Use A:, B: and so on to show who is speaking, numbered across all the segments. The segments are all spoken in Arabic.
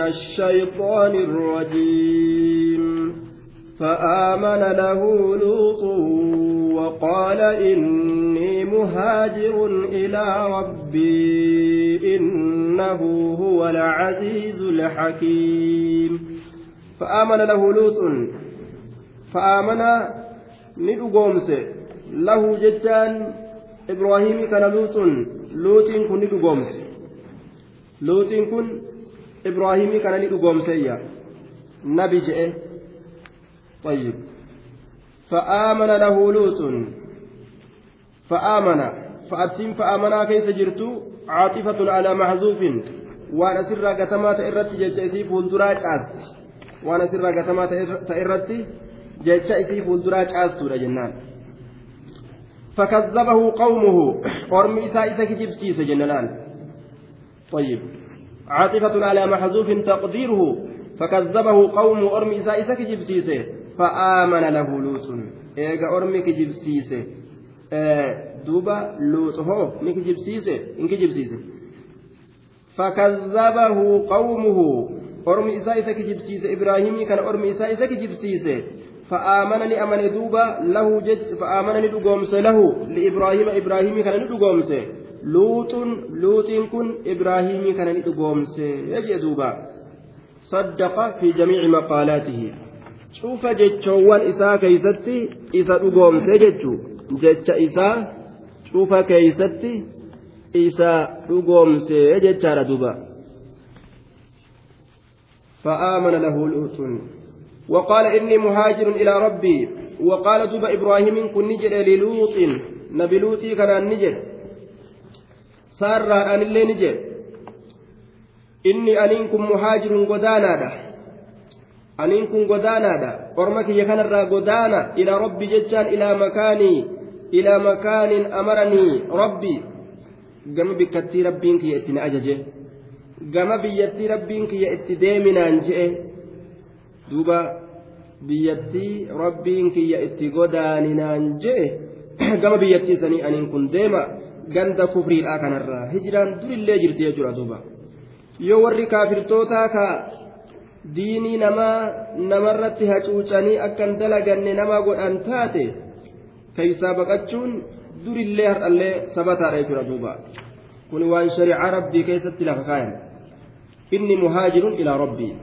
A: الشيطان الرجيم فآمن له لوط وقال إني مهاجر إلى ربي إنه هو العزيز الحكيم فآمن له لوط فآمن ندقومس له جتان إبراهيم كان لوط لوط كن ندقومس لوط كن إبراهيم كان ندقومسيا نبي جئ طيب فآمن له لوط فآمن فأتم فآمنا كيس جرت عاطفة على محذوف وأنا سر قتمات إرت جيتشي فولدرا جاست وأنا سر قتمات إرت جيتشي فولدرا جاست جنان فكذبه قومه قرم إساء كجب سيس جنان طيب عاطفة على محذوف تقديره فكذبه قوم أرم إساء كجب سيسه فآمن له لوط. إيجا أرمي كجبسيسة. دوبا لوط. هو مكجبسيسه إنك جبسيسه فكذبه قومه. أرمي إساء كجبسيسة. إبراهيم كان أرمي إساء كجبسيسة. فآمنني أمن دوبا له جج فآمنني دقومس له. لإبراهيم إبراهيم كان دقومس لوط لوط كن إبراهيم كان دقومس يجي دوبا. صدق في جميع مقالاته. cufa jechoowwan isaa keeysatti isa dhugoomse jechuu jecha isaa cufa keeysatti isa dhugoomse jechaadha duba فآمن له لوط. وقال إني مهاجر إلى ربي. وقال دب إبراهيم كن نجد للوط. نبي لوطي كان نجد. سار أن اللي نجد إني أنكم مهاجر قدانا aniin kun godaanaadha orma kiyya kanarraa godaana ilaa rabbi jechaan ilaa makaanii ilaa makaanin amaranii rabbi gama bikkattii rabbiin kiyya itti na ajaje gama biyyattii rabbiin kiyya itti deeminaan je'e duuba biyyattii rabbiin kiyya itti godaaninaan je'e gama biyyattii sanii aniin kun deema ganda kufriidhaa kanarraa hijiraan durillee jirti jechuudha duuba yoo warri kaafirtootaa ka diinii namaa namarratti hacuucanii akkan dalaganne nama godhan taate keeysaa baqachuun durillee har'allee sabataadha jechuudha duuba kun waan shari'aa rabbii keessatti lafa kaayan inni muhaajirun ilaa rabbii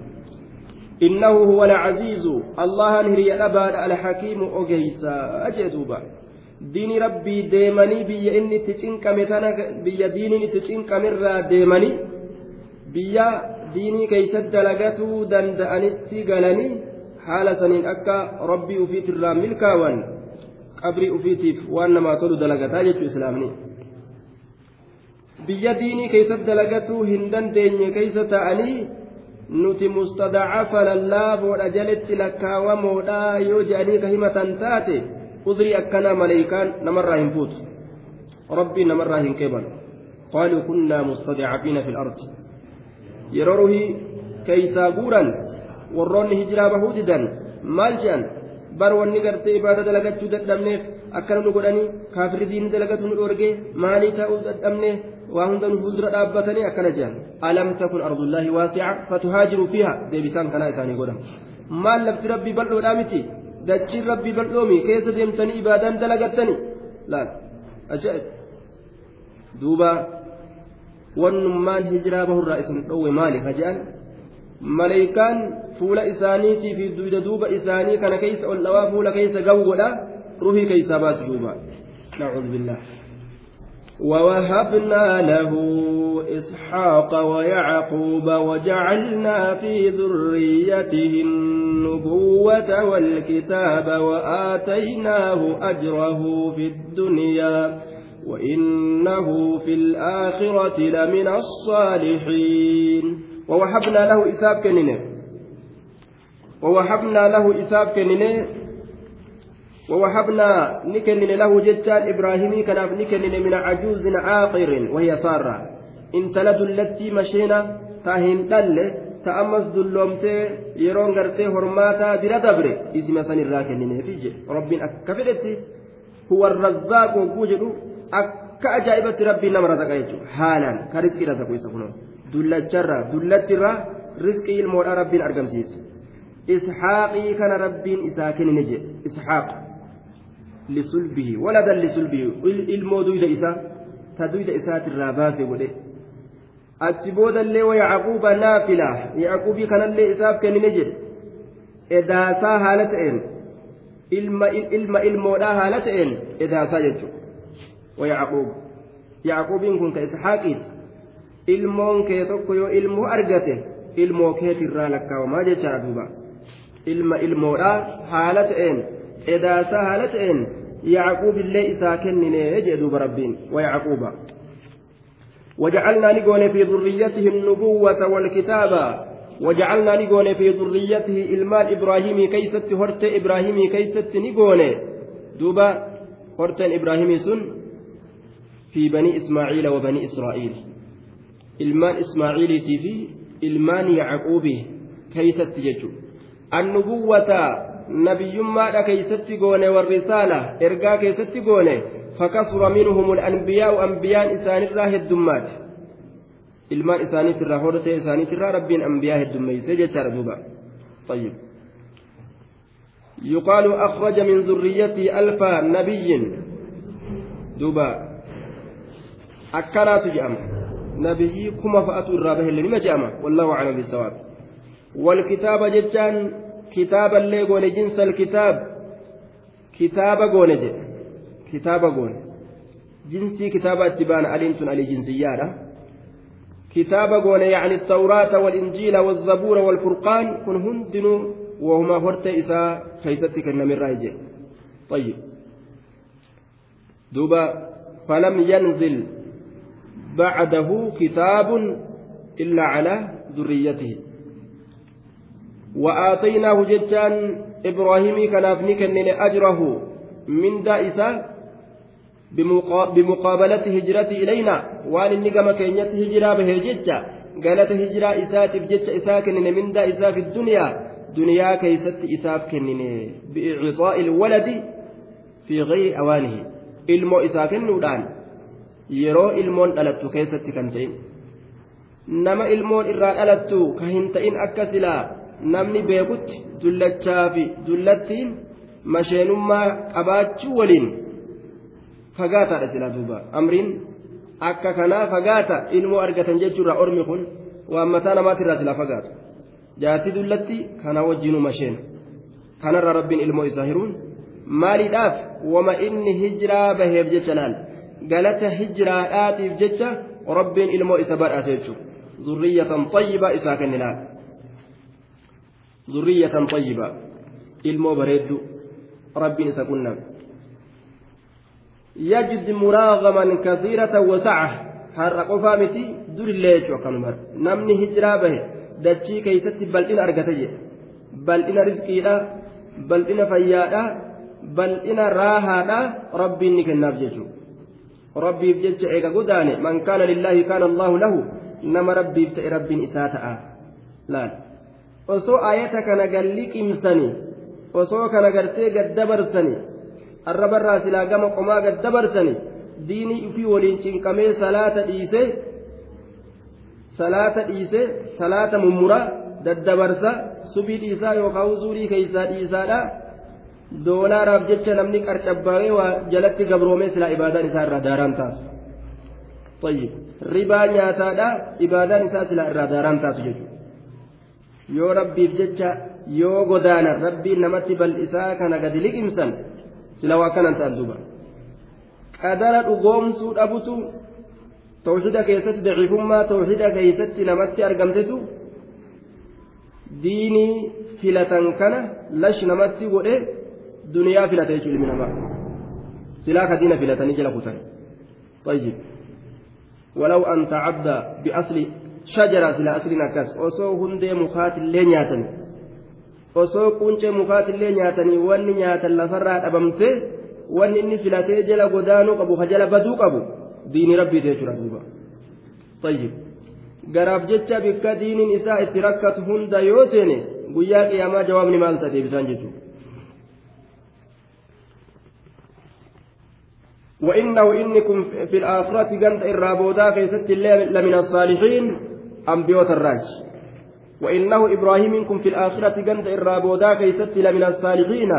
A: إنه هو العزيز الله هري الأباد الحكيم أجيسا diini rabbii deemanii biyya inni itti cinqame tana biyya diiniin itti cinqamirraa deemanii biyya diinii keeysatti dalagatuu danda'anitti galanii haala saniin akka rabbii ufiitirraa milkaawan qabrii ufiitiif waan namaa tolu dalagataa jechuu islaamni. Biyya diinii keeysatti dalagatuu hin dandeenye keessa ta'anii nuti mustadacafa lallaaboodha jaletti lakkaawamoodha yoo je'anii ka himatan taate udrii akkanaa maleeykaan namarraa hin fuutu rabbii namarraa hin qeeban qaaluu kunnaa mustadacafiina fi lardi yeroo ruhii keeysaa guuran warroonni hijiraa bahuu didan maal jedhan bar wanni gartee ibaada dalagachuu dadhabneef akkana nu godhanii kaafirri diinni dalagatu nu dhorgee maalii ta'uu dadhabnee waa hunda nu fuuldura dhaabbatanii akkana jedhan alam takun ardullaahi waasica fatuhaajiru fiiha deebisaan kanaa isaanii godhan maal lafti rabbii bal'oodhaa miti dachiin rabbii bal'oomi keessa deemtanii ibaadaan dalagattanii laal ajaa'ib duuba wannummaan hijiraa bahurraa isin dhowwe maali haja'an maleeykaan fuula isaaniitii fi duyda duuba isaanii kana keessa ol dhawaa fuula keessa gahu godha ruhii keessaa baasi duuba nacuudhu billah ووهبنا له إسحاق ويعقوب وجعلنا في ذريته النبوة والكتاب وآتيناه أجره في الدنيا وإنه في الآخرة لمن الصالحين. ووهبنا له إساب كنينة. ووهبنا له إساب كنينة. ووهبنا نكنن له جتان إبراهيم كناف نكنن من عجوز عاقر وهي سارة. إن تلد التي مشينا تاهن دل تأمس دلومتي يرون غرتي هرماتا ديرا دبري اسم سن الراكنين فيجي رب أكفدتي هو الرزاق وجوجدو akka ajaa'ibatti rabbiin nama rasaqa jechuudha haalaan ka riskii rasaku isa kunoo dullacharraa dullattirraa rizqii ilmoodhaa rabbiin argamsiise isxaaqii kana rabbiin isaa kennine jedhe isxaaq lisulbihi waladan lisulbihi ilmoo duyda isaa ta duyda isaatirraa baase godhe achi boodallee wa yacquuba naafila yacquubii kanallee isaaf kennine jedhe. Edaasaa haala ta'een ilma ilmoodhaa haala ta'een edaasaa jechuudha wa yacquub yacquubiin kun ka isxaaqiiti ilmoon kee tokko yoo ilmoo argate ilmoo keetirraa lakkaawamaa jechaadha duuba. Ilma ilmoodhaa haala ta'een edaasaa haala ta'een yacquub illee isaa kennine jee duuba rabbiin wa yacquuba وجعلنا نقول في ذريته النبوة والكتابة وجعلنا نقول في ذريته إلمان إبراهيم كيست هرت إبراهيم كيست نقول. دوبا هرت إبراهيم سن في بني إسماعيل وبني إسرائيل. ilmaan ismaaciiliitii fi ilmaan yacquubii keeysatti jechu annubuwwata nabiyyummaadha keeysatti goone warrisaala ergaa keessatti goone fakasura minhum alanbiyaa'u anbiyaan isaanirraa heddummaate ilmaan isaaniitirraa hodhatee isaaniitirraa rabbiin anbiyaa heddummeeyse jechaadha duuba طيب يقال أخرج من ذريته ألف نبي دوبا أكنا تجأم نبي كما فأتوا الرابه اللي ما جامع والله أعلم بالصواب والكتاب جتان كتابا اللي قول جنس الكتاب كتاب قول كتاب قول جنسي كتاب اتبان ألينتن علي جنسيانا كتاب قول يعني التوراة والإنجيل والزبور والفرقان كن هندنوا وهما هرت إساء كيستك النمر رايجي طيب دوبا فلم ينزل بعده كتاب إلا على ذريته وآتيناه جتان إبراهيم كنافني كنن أجره من دائسة بمقابلة هجرته إلينا وأن النقم كينيت هجرة به جتة قالت هجرة إسات بجتة إساك من دائسة في الدنيا دنيا كيست إساف كنن بإعطاء الولد في غير أوانه ilmoo isaa kennuudhaan yeroo ilmoon dhalattu keessatti kan ta'in nama ilmoon irraa dhalattu ka hin ta'in akka silaa namni beekutti dullachaa fi dullattiin masheenummaa qabaachuu waliin fagaataadha silaa duuba amriin akka kanaa fagaata ilmoo argatan jechuurraa ormi kun waan mataa namaatirraa silaa fagaatu jaarti dullatti kana wajjinu masheen kanarra rabbiin ilmoo isaa hiruun maaliidhaaf wama inni hijiraa baheef jecha laal galata hijiraadhaatiif jecha rabbiin ilmoo isa badhaase jechuudha zurriyyatan xayyiba isaa kenninaan zurriyyatan xayyiba ilmoo bareeddu rabbiin isa kunnan yajid muraagaman kasiiratan wasaca har'a qofaa miti durillee jechuu akkanuma namni hijiraa bahe dachii keeysatti bal'ina argate jedhe bal'ina rizqiidha bal'ina fayyaadha bal'ina raahaadha rabbiin ni kennaaf jechuudha rabbiif jecha eega godaane man kaana lillaahi kaana allaahu lahu nama rabbiif ta'e rabbiin isaa ta'a laal osoo ayata kana galliqimsani osoo kana gartee gaddabarsani arrabarraa silaa gama qomaa gaddabarsani diinii ufii waliin cinqamee salaata dhiise salaata dhiise salaata mummuraa daddabarsa subii dhiisaa yookaan zuurii keeysaa dhiisaadha doolaaraaf jecha namni qarcabbaa'ee waa jalatti gabroomee silaa ibaadaan isaa irraa daaraan taatu طيب ribaa nyaataadha ibaadaan isaa silaa irraa daaraan taatu jechuudha yoo rabbiif jecha yoo godaana rabbiin namatti bal'isaa kana gadi liqimsan sila waa kanan ta'an duuba qadara dhugoomsuu dhabutu tawxida keessatti daciifummaa tawxida keessatti namatti argamtetu diinii filatan kana lash namatti godhe duniyaa filate jechuudha ilmi namaa silaa ka diina filatanii jala kutan طيب ولو أن تعبد بأصل شجرة سلا أصل نكاس أصو هندي مخات اللي نياتني أصو كونش مخات اللي نياتني واني نياتا لفرات أبمتي واني إني فلاتي جلا قدانو قبو خجل بدو قبو دين ربي تيجرا دوبا طيب garaaf jecha bikka diiniin isaa itti rakkatu hunda yoo seene guyyaa qiyaamaa jawaabni maal ta'e deebisaan jechuudha. وإنه إنكم في الآخرة قنت الرابودا كيست لمن الصالحين أنبيوت الراج وإنه إبراهيم منكم في الآخرة جند الرابودا كيست لمن الصالحين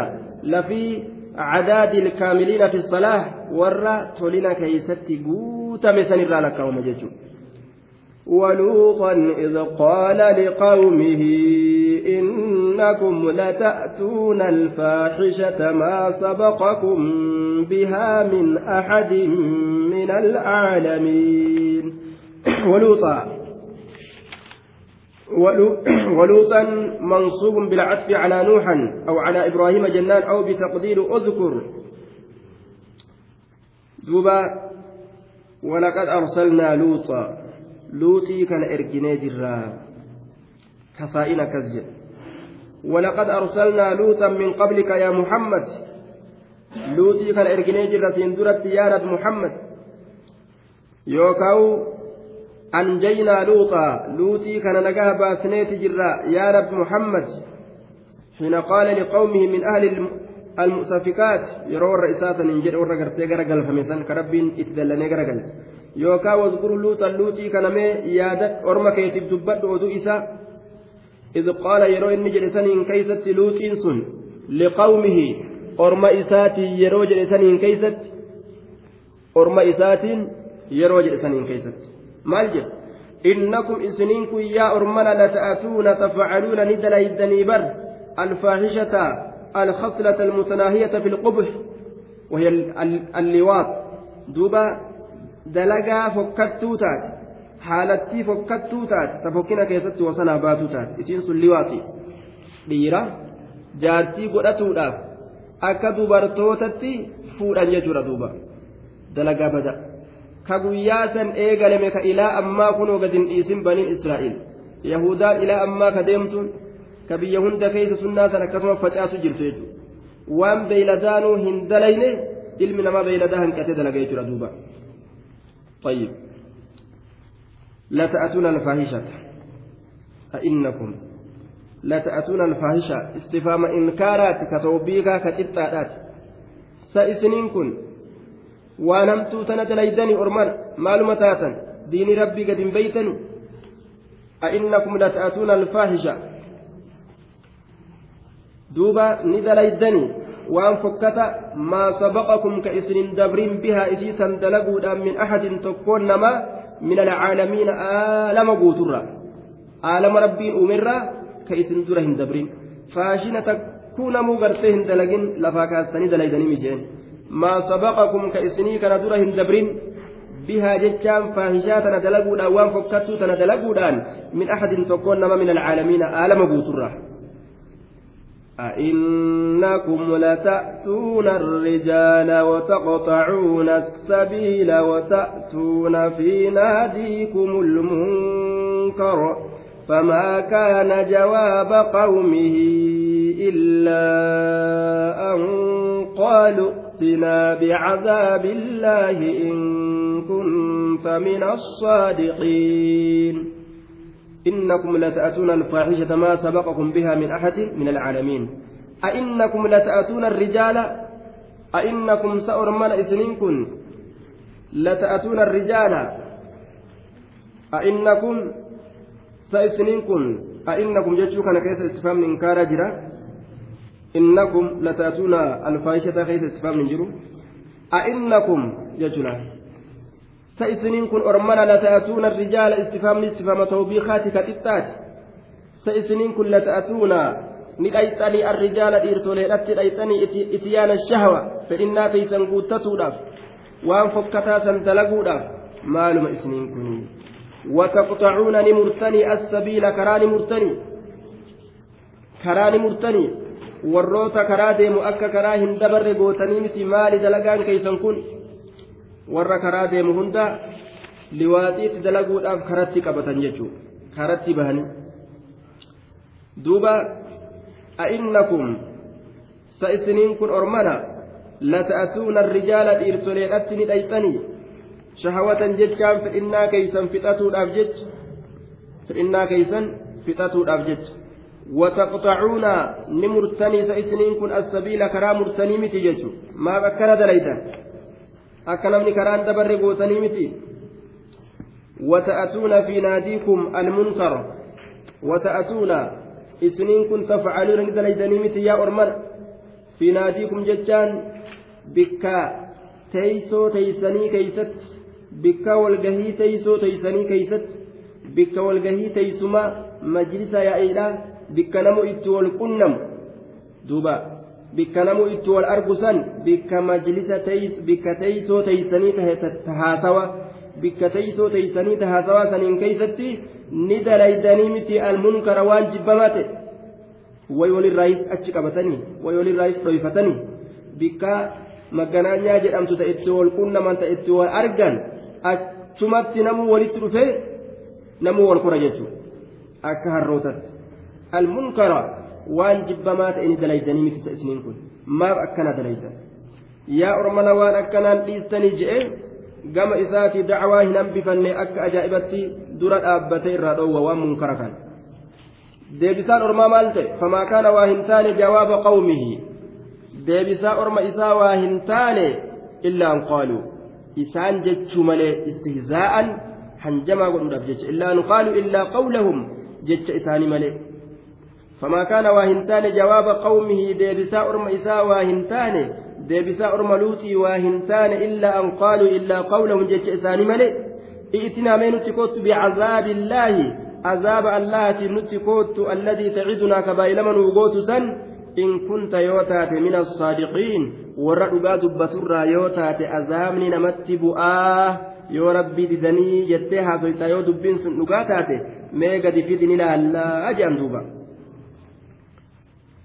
A: لفي عداد الكاملين في الصلاة ورّا تولينا كيست قوت مثل لك ومججو ولوطا إذ قال لقومه إنكم لتأتون الفاحشة ما سبقكم بها من أحد من العالمين. ولوطا ولوطا منصوب بالعطف على نوحا أو على إبراهيم جنان أو بتقدير أذكر. دوبا ولقد أرسلنا لوطا. لوطي كان إرجني جرا. كفائنا كزج ولقد أرسلنا لوطا من قبلك يا محمد. لوطي كان إرجني جرا سندرت يا محمد. يوكاو أنجينا لوطا لوطي كان نجاه بأسنيت جرا. يا رب محمد حين قال لقومه من أهل المؤتفكات يروا الرئيسات ننجر ورا غرتي غرغل فمسان كربين إتدلني غرغل يوكا واذكر لوطا لوطي كان مي يادت أرما كيتب دبت ودو إسا. إذ قال يرو إن جلسنين كيست لوطين سن. لقومه أرما إساتي يرو جلسنين كيست. أرما إساتين يرو جلسنين كيست. Maal jedhu innakum isiniin kun yaa ormana lata'atuuna tafcaluuna ni dalaydanii bar alfaahishata alkhaslata almutanaahiyata fi lqubx وهي اللواط دوبا دلقا فكتو تات حالتي فكتو تات تفكنا كيست وصنا باتو تات اسين سن لواطي dhiira jaartii godhatuudhaaf akka dubartootatti fuudhan jechuudha duuba dalagaa bada ka guyyaa san eegalame ka ilaa ammaa kunoo gad hin dhiisin baniin israa'il yahudaan ilaa ammaa ka deemtuun ka biyya hunda keessa sunnaa san akkasuma facaasu jirtu jechuudha waan beeyladaanuu hin dalayne ilmi namaa beeyladaa hanqatee dalaga jechuudha duuba طيب لا تأتون الفاحشة أئنكم لا تأتون الفاحشة استفهام إنكارات كتوبيكا كتتات سإسنين كن waan hamtuu tana dalaydanii orman maaluma taatan diini rabbii gad hin beeytani أئنكم لتأتون الفاحشة. دوبا ندليدني وأن فكت ما سبقكم كإسن دبرين بها إسيسا دلقوا من أحد تكون نما من العالمين آلم قوترا آلم ربي أمرا كإسن درهن دبرين. فاشنة تكون ما سبقكم كإسني كان درهم دبرين بها جتان فاهشاتنا دلقود أوان فكتو تندلقودان من أحد تكون من العالمين آلم بوترة. أئنكم لتأتون الرجال وتقطعون السبيل وتأتون في ناديكم المنكر. فما كان جواب قومه إلا أن قالوا ائتنا بعذاب الله إن كنت من الصادقين. إنكم لتأتون الفاحشة ما سبقكم بها من أحد من العالمين. أئنكم لتأتون الرجال؟ أئنكم سأرمن إسنينكم؟ لتأتون الرجال؟ أئنكم سإسنينكم؟ أئنكم جتشوكنا كيس استفهام إنكار جرا؟ إنكم لتأتون الفاحشة خيس استفهام من جرو أئنكم يجنا سيسنين كن أرمنا لتأتون الرجال استفهام استفهام توبيخات كتتات سيسنين كن لتأتون نقيتني الرجال إرسولي أتني إتيان الشهوة. فإنا تيسن قوتتوداف. وأن فكتا سنتلقوداف مالما إسنين كن. وتقطعون نمرتني السبيل كراني مرتني. كراني مرتني. Warroota karaa deemu akka karaa hin dabarre gootanii miti maali dalagaan keeysan kun warra karaa deemu hunda liwaaxiitti dalaguudhaaf karatti qabatan jechuudha karatti bahanii duuba a'innakum sa isiniin kun ormana lata'atuuna rijaala dhiirtoleedhatti ni dhayxanii shahawatan jechaan fedhinnaa keeysan fixatuudhaaf jecha fedhinnaa keeysan fixatuudhaaf jecha وتقطعون نمرتني سإسنين كن السبيل كرا مرتني متي جيتو ما بكنا دليدا أكنمني كران دبر قوتني متي وتأتون في ناديكم المنكر wata'atuuna isiniin kun tafcaluuna ni dalaydanii miti yaa ormana fi naadiikum jechaan bikka teeysoo teeysanii keeysatti bikka walgahii teeysoo teeysanii keeysatti bikka walgahii teeysumaa majlisa yaa'iidha bikka namu itti wal qunnamu duuba bikka namu itti wal argu san bikka majlisa bikka teeysoo teeysanii tahaasawa bikka teeysoo teeysanii tahaasawa saniin keeysatti ni dalaydanii miti almunkara waan jibbamaa ta'e way walirraayis achi qabatanii way walirraayis dhoyfatanii bikka magganaanyaa jedhamtu ta itti wal qunnaman ta itti wal argan achumatti namuu walitti dhufee namuu wal kora jechuudha akka harrootatti kun maaf akkana dalaydan yaa ormana waan akkanaan dhiistanii je'e gama isaatii dacwaa hin hambifanne akka ajaa'ibatti dura dhaabbate irraa dhoowwa waan munkara kan deebisaan ormaa maal ta'e famaa kaana waa hin taane jawaaba qawmihi deebisaa orma isaa waa hin taane illaa an qaaluu isaan jechuu malee istihzaa'an hanjamaa godhuudhaaf jecha illaa an qaaluu illaa qawlahum jecha isaanii malee famaa kaana waa hin taane jawaaba qawmihi deebisaa orma isaa waa hin taane deebisaa orma luuxii waa hin taane illaa an qaaluu illaa qawlahum jecha isaanii malee i'tinaa mee nutti kottu bicazaabi illaahi azaaba allahaatiin nutti koottu alladii tacidunaa kabaa'ilama nuu gootu san in kunta yoo rabbii didanii jettee haasoytaa yoo dubbiin sun dhugaa taate mee gadi fidin ilaallaa jedhan duuba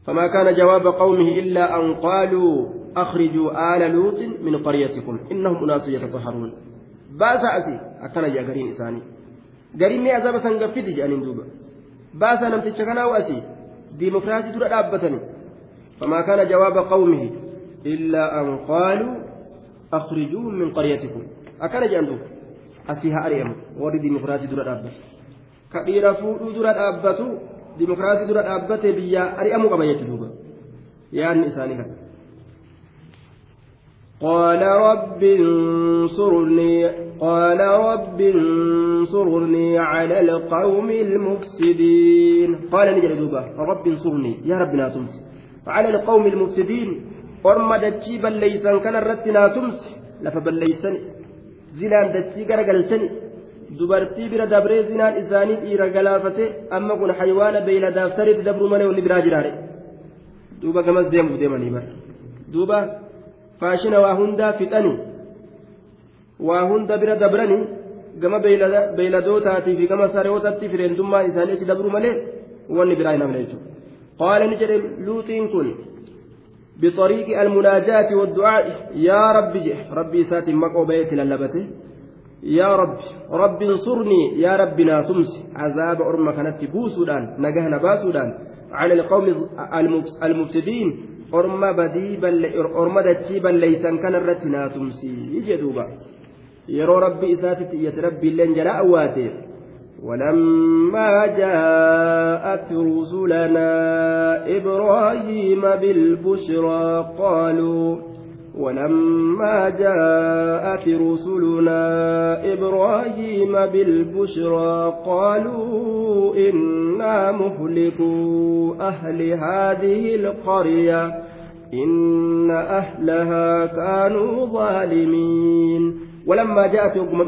A: فما كان جواب قومه إلا أن قالوا أخرجوا آل لوط من قريتكم إنهم أناس يتطهرون. باس أسي أكن جا قرين إساني. قرين أزابة سنقفت جانين دوبا. باس نم تشكنا وأسي ديمقراطي ترى أبتني فما كان جواب قومه إلا أن قالوا أخرجوهم من قريتكم. أكن جان دوبا أسيها أريم ورد ديمقراطي ترى أبتني كبير فودو ترى dimokiraasii dura dhaabbatee biyyaa ari'amuu qaba jechuudha yaadni isaanii kana.
B: قال رب انصرني قال رب انصرني على القوم المفسدين
A: قال نجد دوبا رب انصرني يا رب ناتمس على القوم المفسدين dachii balleeysan kana irratti naa tumsi lafa balleeysan zilaan dachii gara galchani dubartii bira dabree zinaan isaanii dhiira galaafate amma kun haywaana beeyladaaf sariitti dabruu malee wanni biraa jiraare duuba gamas deemuuf deemanii bara duuba faashina waa hundaa fixanii waa hunda bira dabranii gama beeyladootaatii fi gama sareewotatti fireendummaan isaanii achi dabruu malee wanni biraa hin hafne jechuudha qaala ni jedhe luuxiin kun بطريق المناجاة والدعاء يا رب جه ربي ساتي مقو بيت للبته يا رب رب انصرني يا ربنا تمس. عذاب أرمى كانت بوسودان نجهنا باسودان. على القوم المفسدين. أرمى بدي بل أرمى دتشي بل ليسن كان الرتنا تمسي. يجدوبا يرى ربي إساتي يتربي لن جلاء واتي ولما جاءت رسلنا إبراهيم بالبشرى قالوا ولما جاءت رسلنا إبراهيم بالبشرى قالوا إنا مهلكو أهل هذه القرية إن أهلها كانوا ظالمين. ولما جاءت يوم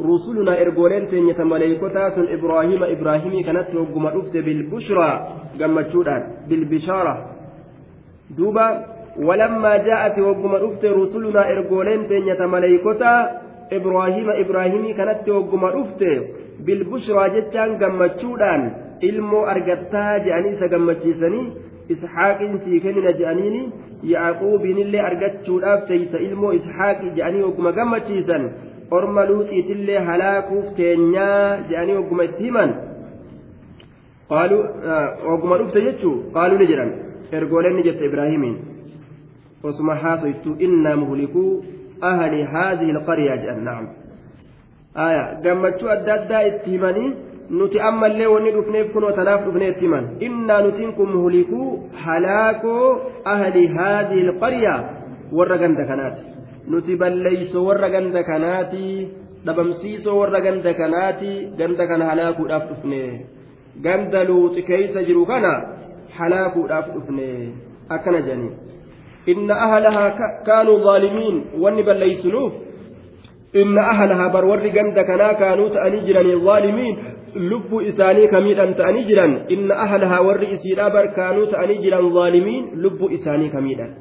A: رسلنا إرجولين تنية ملائكتا إبراهيم إبراهيم كانت يوم بالبشرى قمتشودان بالبشارة. دوبا ولما جاءت وقم رفت رسلنا إرجولين تنية ملائكتا إبراهيم إبراهيم كانت وقم رفت بالبشرى جتان قمتشودان ilmoo argattaa je'anii isa gammachiisanii isxaaqiin sii kennina je'aniini yaaquubiinillee argachuudhaaf teeysa ilmoo isxaaqi je'anii ogguma gammachiisan orma luuxiitillee halaakuuf teenyaa je'anii ogguma itti himan ogguma dhufte jechuu qaaluu ni jedhan ergooleen ni jette ibraahimiin haadhihi alqaryaa jedhan na'am aya gammachuu adda addaa itti himanii nuti ammallee wanni dhufneef kunoo tanaaf dhufnee itti himan innaa nutiin kun muhlikuu halaakoo ahli haadhihi alqaryaa warra ganda kanaati nuti balleeysoo warra ganda kanaati dhabamsiisoo warra ganda kanaati ganda kana halaakuudhaaf dhufne ganda luuxi keeysa jiru kana halaakuudhaaf dhufne akkana inna ahalahaa bar warri ganda kanaa kaanuu ta'anii jiranii zaalimiin lubbuu isaanii kamiidhaan ta'anii jiran inna ahalahaa warri isiidhaa bar kaanuu ta'anii jiran zaalimiin lubbuu isaanii kamiidhaan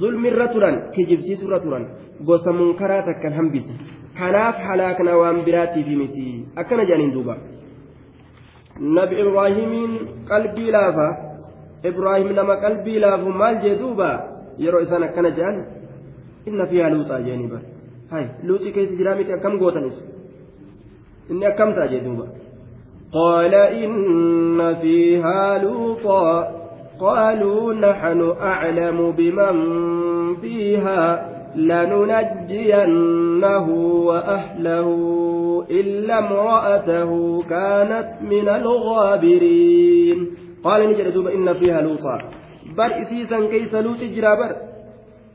A: zulmirra turan kijibsiisurra turan gosa munkaraa takkan hambise kanaaf halaakna waan biraatiif miti akkana jedhaniin duuba nabi ibraahimiin qalbii laafa ibraahim nama qalbii laafu maal jee duuba yeroo isaan akkana jedhan inna fiihaa luuxaa jeeni bar hay luuxii keessa jiraa miti akkam gootanis inni akkam ta'a jee duuba
B: قال إن فيها لوطا قالوا نحن أعلم بمن فيها لننجينه وأهله إلا امرأته كانت من الغابرين قال نجد إن فيها لوطا بر إسيسا كيس لوط جرا بر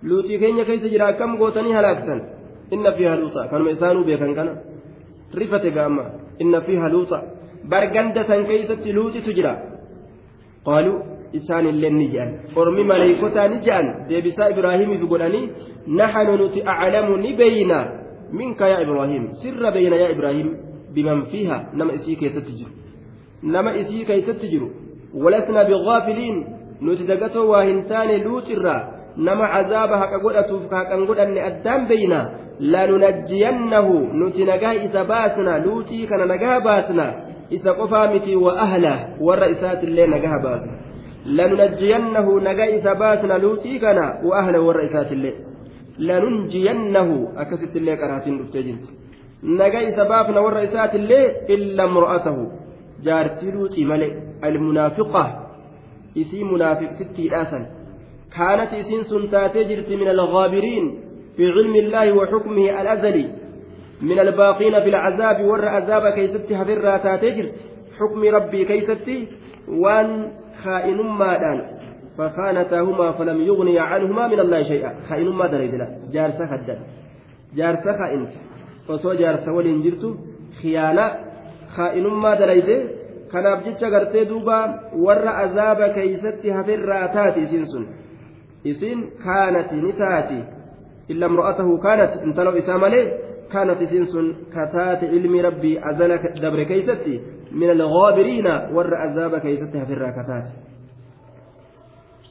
B: لوطي كينيا كيس جرا كم قوتني هلاكسا إن فيها لوطا كانوا يسانوا بيكن كان رفت قاما إن فيها لوطا بر قندة كيست لوط تجرا قالوا isaan illee ni jedhan ormi maleeykotaa ni jedhan deebisaa ibraahimiif godhanii naxanu nuti aclamu ni beeyna minka yaa ibraahim sirra beeyna yaa ibraahim biman fiiha nama isii keessatti jiru nama isii keessatti jiru walasna bigaafiliin nuti dagatoo waa hin taane luuxirraa nama cazaaba haqa godhatuuf ka haqan godhanne addaan beeyna lanunajjiyannahu nuti nagaa isa baasna luuxii kana nagaa baasna isa qofaa miti wa ahla warra isaatillee nagaa baasna lanunajjiyannahu nagaa isa baasna luuxii kana wa ahla warra isaatillee lanunjiyannahu akkasittillee qaraatiin dhuftee jirti nagaa isa baafna warra isaatillee illa mur'atahu jaarsii luuxii malee almunaafiqa isii munaafiqtittiidhaasan kaanat isiin sun taatee jirti min alghaabiriin في علم الله وحكمه الأزلي من الباقين في العذاب ور عذاب كيستي هفر تاتجرت حكم ربي كيستي وان خائن مادان فخانتاهما فلم يغني عنهما من الله شيئا خائن ما دريدنا جارسة خدد جارسة خائنت فسو جارسة ولين جرتو خيانة خائن ما دريده kanaaf jecha gartee duuba warra azaaba keeysatti hafirraa taati isin sun isin kaanati ni taati illa imro'atahu kaanat intaloo isaa malee kaanat isin sun kataate ilmi rabbii azala dabre keeysatti min alghaabiriina warra azaaba keeysatti hafirraa kataate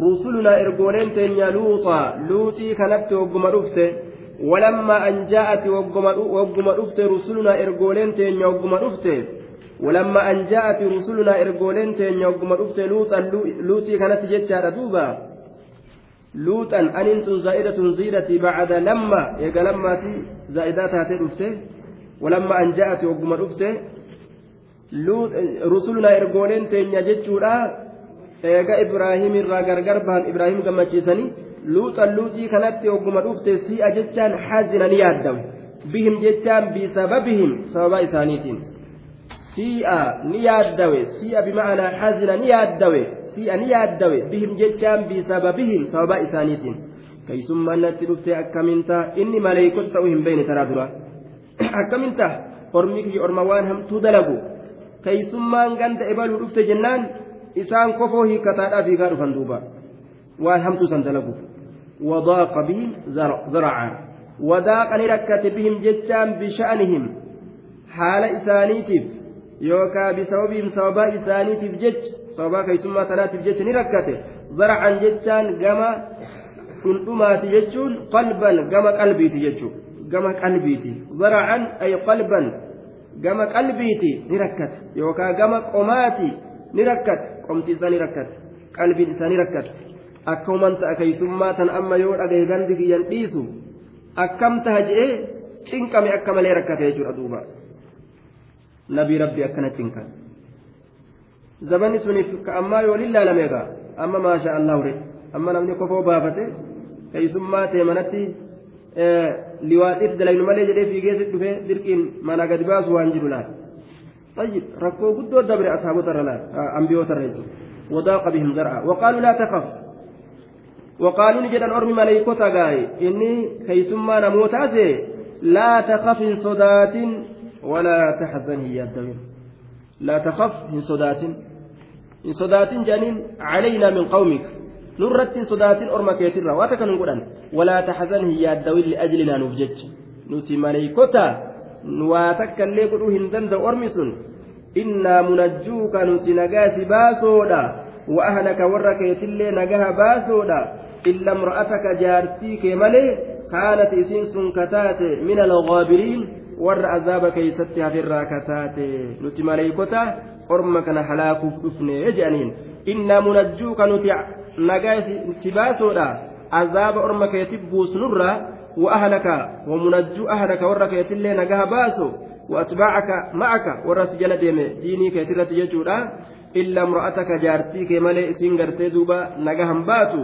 B: رسلنا إرجولين تنيا لوطا لوطي كانت وقم ولما أن جاءت وقم رسلنا إرجولين تنيا وقم ولما أن جاءت رسلنا إرجولين تنيا وقم لوطا لوطي كانت جتشا دوبا لوطا أنت زائدة زيدتي بعد لما يقى لما زائدات هاتي ولما أن جاءت وقم رسلنا إرجولين تنيا جتشورا eega ibraahim irraa gargar bahan ibraahim gammachiisanii luuxan luuxii kanatti ogguma dhufte si'a jechaan hazina ni yaaddawe bihim jechaan bisababihim sababa isaaniitiin. Si'a ni yaaddawe si'a bima'anaa hazina ni yaaddawe si'a ni yaaddawe. Bihim jechaan bisababihim sababa isaaniitiin. Keeysummaan natti dhufte akkaminta inni maleeykota ta'uu hin beeyne taraa dura. Akkaminta ormi kiyya orma waan hamtuu dalagu. Keeysummaan ganda ebaluu dhufte jennaan hiikkataadhaaf hiikaa dhufan duuba waan hamtuu san dalaguuf wadaaqa bihim zaracaa wadaaqa ni rakkate bihim jechaan bisha'anihim haala isaaniitiif yookaa bisababihim sababaa isaaniitiif jech sababaa keeysummaa sanaatiif jecha ni rakkate zaracan jechaan gama dhundhumaati jechuun qalban gama qalbiiti jechuu gama qalbiiti zaracan ay qalban gama qalbiiti ni rakkate yookaa gama qomaati ni rakkate qomti isaa ni rakkate qalbiin isaa ni rakkate akkanumaan ta'a keeysummaa tan amma yoo dhagaye gandi kiyyan dhiisu akkam taha je'ee cinqame akka malee rakkate jechuudha duuba nabii rabbi akkana cinqan zabanni suniif ka ammaa yoo lillaalame egaa amma maasha allah ure
A: amma namni kofoo baafate keessummaa ta'e manatti liwaaxiif dalaynu malee jedhee fiigee dhufee dirqiin mana gadi baasu waan jiru laal طيب ركو قدو دبر أصحاب ترى أنبياء ترى وضاق بهم ذرعا وقالوا لا تخف. وقالوا نجد أرمي ملائكة غاي إني كيسما نموت لا تخف صدات ولا تحزن هي الدوير. لا تخف من صدات. من صدات جنين علينا من قومك. نرت صدات أرمى كيترا واتكن نقولن ولا تحزن هي الدوير لأجلنا نفجج نتي ملائكة waa takka illee godhuu hin danda'u ormi sun. Innaa munajjuuka nuti nagaa si baasoodha wa ahlaka warra keetillee nagaha baasoodha illa imra'ataka jaartii kee malee kaanat isiin sun kataate min alghaabiriin warra azaaba keeysatti hafirraa kataate nuti maleeykota orma kana halaakuuf dhufne jedhaniin innaa munajjuuka nuti nagaa si baasoodha azaaba orma keetti buusnurraa وأهلك ومنجو أهلك ورك يتلي نجاها باسو وأتباعك معك ورس جل ديني كيترة يجودا إلا امرأتك جارتي كمالي إسين غرتي دوبا نجاها باتو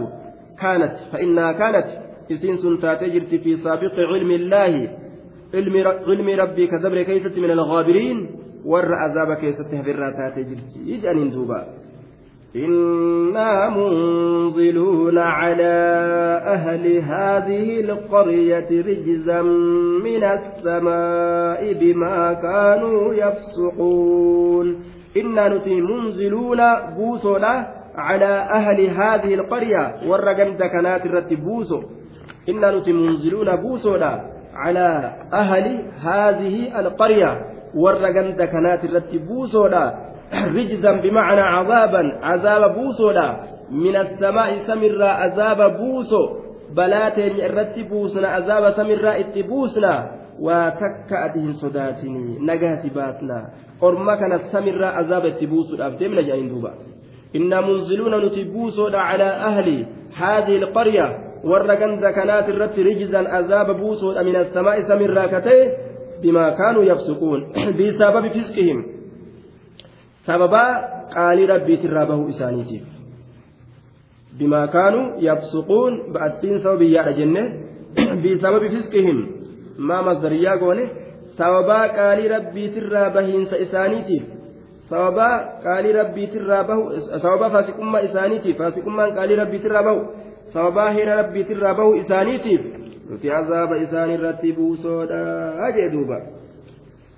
A: كانت فإنها كانت. إسين سنتات جرت في سابق علم الله. علم ربي كدبر كيست من الغابرين. ور عذاب كيست هبرات جرتي. إجأن دوبا. إنا منزلون على أهل هذه القرية رجزا من السماء بما كانوا يفسقون إنا نتي منزلون بوسونا على أهل هذه القرية ورقم دكنات الرتبوسو إنا نتي منزلون بوسونا على أهل هذه القرية والرقم كانت الرتبوسودا رجزا بمعنى عذابا عذاب بوسودا من السماء سمر عذاب بوسو بلاتين الرتبوسنا عذاب سمر اتبوسنا وتكأتهم صداتني نجاتي باتنا قرما كان سمر عذاب اتبوسو أبدمنا جاين دوبا إنا منزلون نتبوسودا على أهل هذه القرية ganda kanaat irratti rijzan azaaba buusuudha min assamaa'i samiirraa katee bimaa kaanuu yafsuquun. Bisababi fisqihim. Sababaa qaalii rabbiitirraa bahuu isaaniitiif. Bimaa kaanuu yafsuquun ba'attiin sababiyyaadha jenne. Bisababi fisqihim maa masdariyaa goone sababaa qaalii rabbiitirraa bahiinsa isaaniitiif. Sababaa qaalii rabbiitirraa bahu sababaa faasiqummaa isaaniitiif faasiqummaan qaalii rabbiitirraa bahu sababaa hira rabbiitirraa bahu isaaniitiif. Nuti azaaba isaan irratti buusoodha jee duuba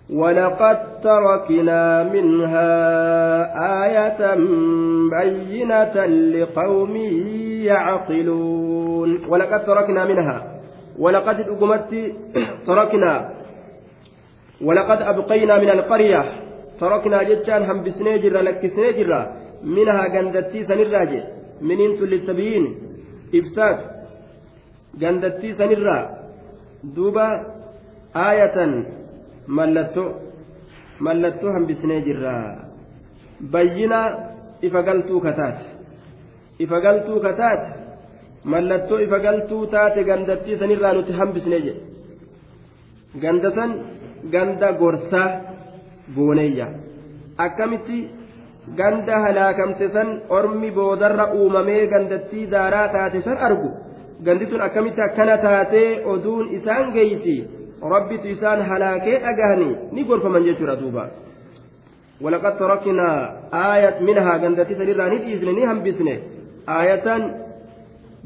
A: ولقد تركنا منها آية بينة لقوم يعقلون ولقد تركنا منها ولقد أقمت تركنا ولقد أبقينا من القرية تركنا جتان هم بسنيجر لك سنيجر منها قندتي سنراجع من انت للسبيين ibsaat gandattii sanirraa duuba aayatan mallattoo mallattoo hambisnee jirraa bayyina ifa galtuu kataate ifa galtuu kataate mallattoo ifa galtuu taate gandattii sanirraa nuti hambisnee jedhe. Ganda san ganda gorsaa gooneeyya akkamitti ganda halaakamte san ormi boodarra uumamee gandattii daaraa taate san argu? Gandi tun akkamitti akkana taatee oduun isaan geeysi rabbitu isaan halaakee dhagahanii ni gorfaman jechuudha duuba. Walaqad taraknaa aayat minhaa gandatii sanirraa ni dhiisne ni hambisne. Aayatan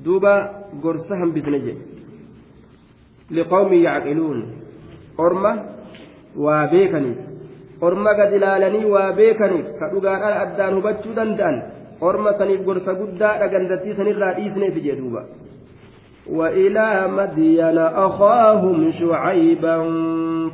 A: duuba gorsa hambisne jedhe liqawmin yacqiluun orma waa beekaniif orma gad ilaalanii waa beekaniif ka dhugaadhaan addaan hubachuu danda'an. Orma saniif gorsa guddaadha gandatii sanirraa dhiisneef jedhe duuba. وإلى مدين أخاهم شعيبا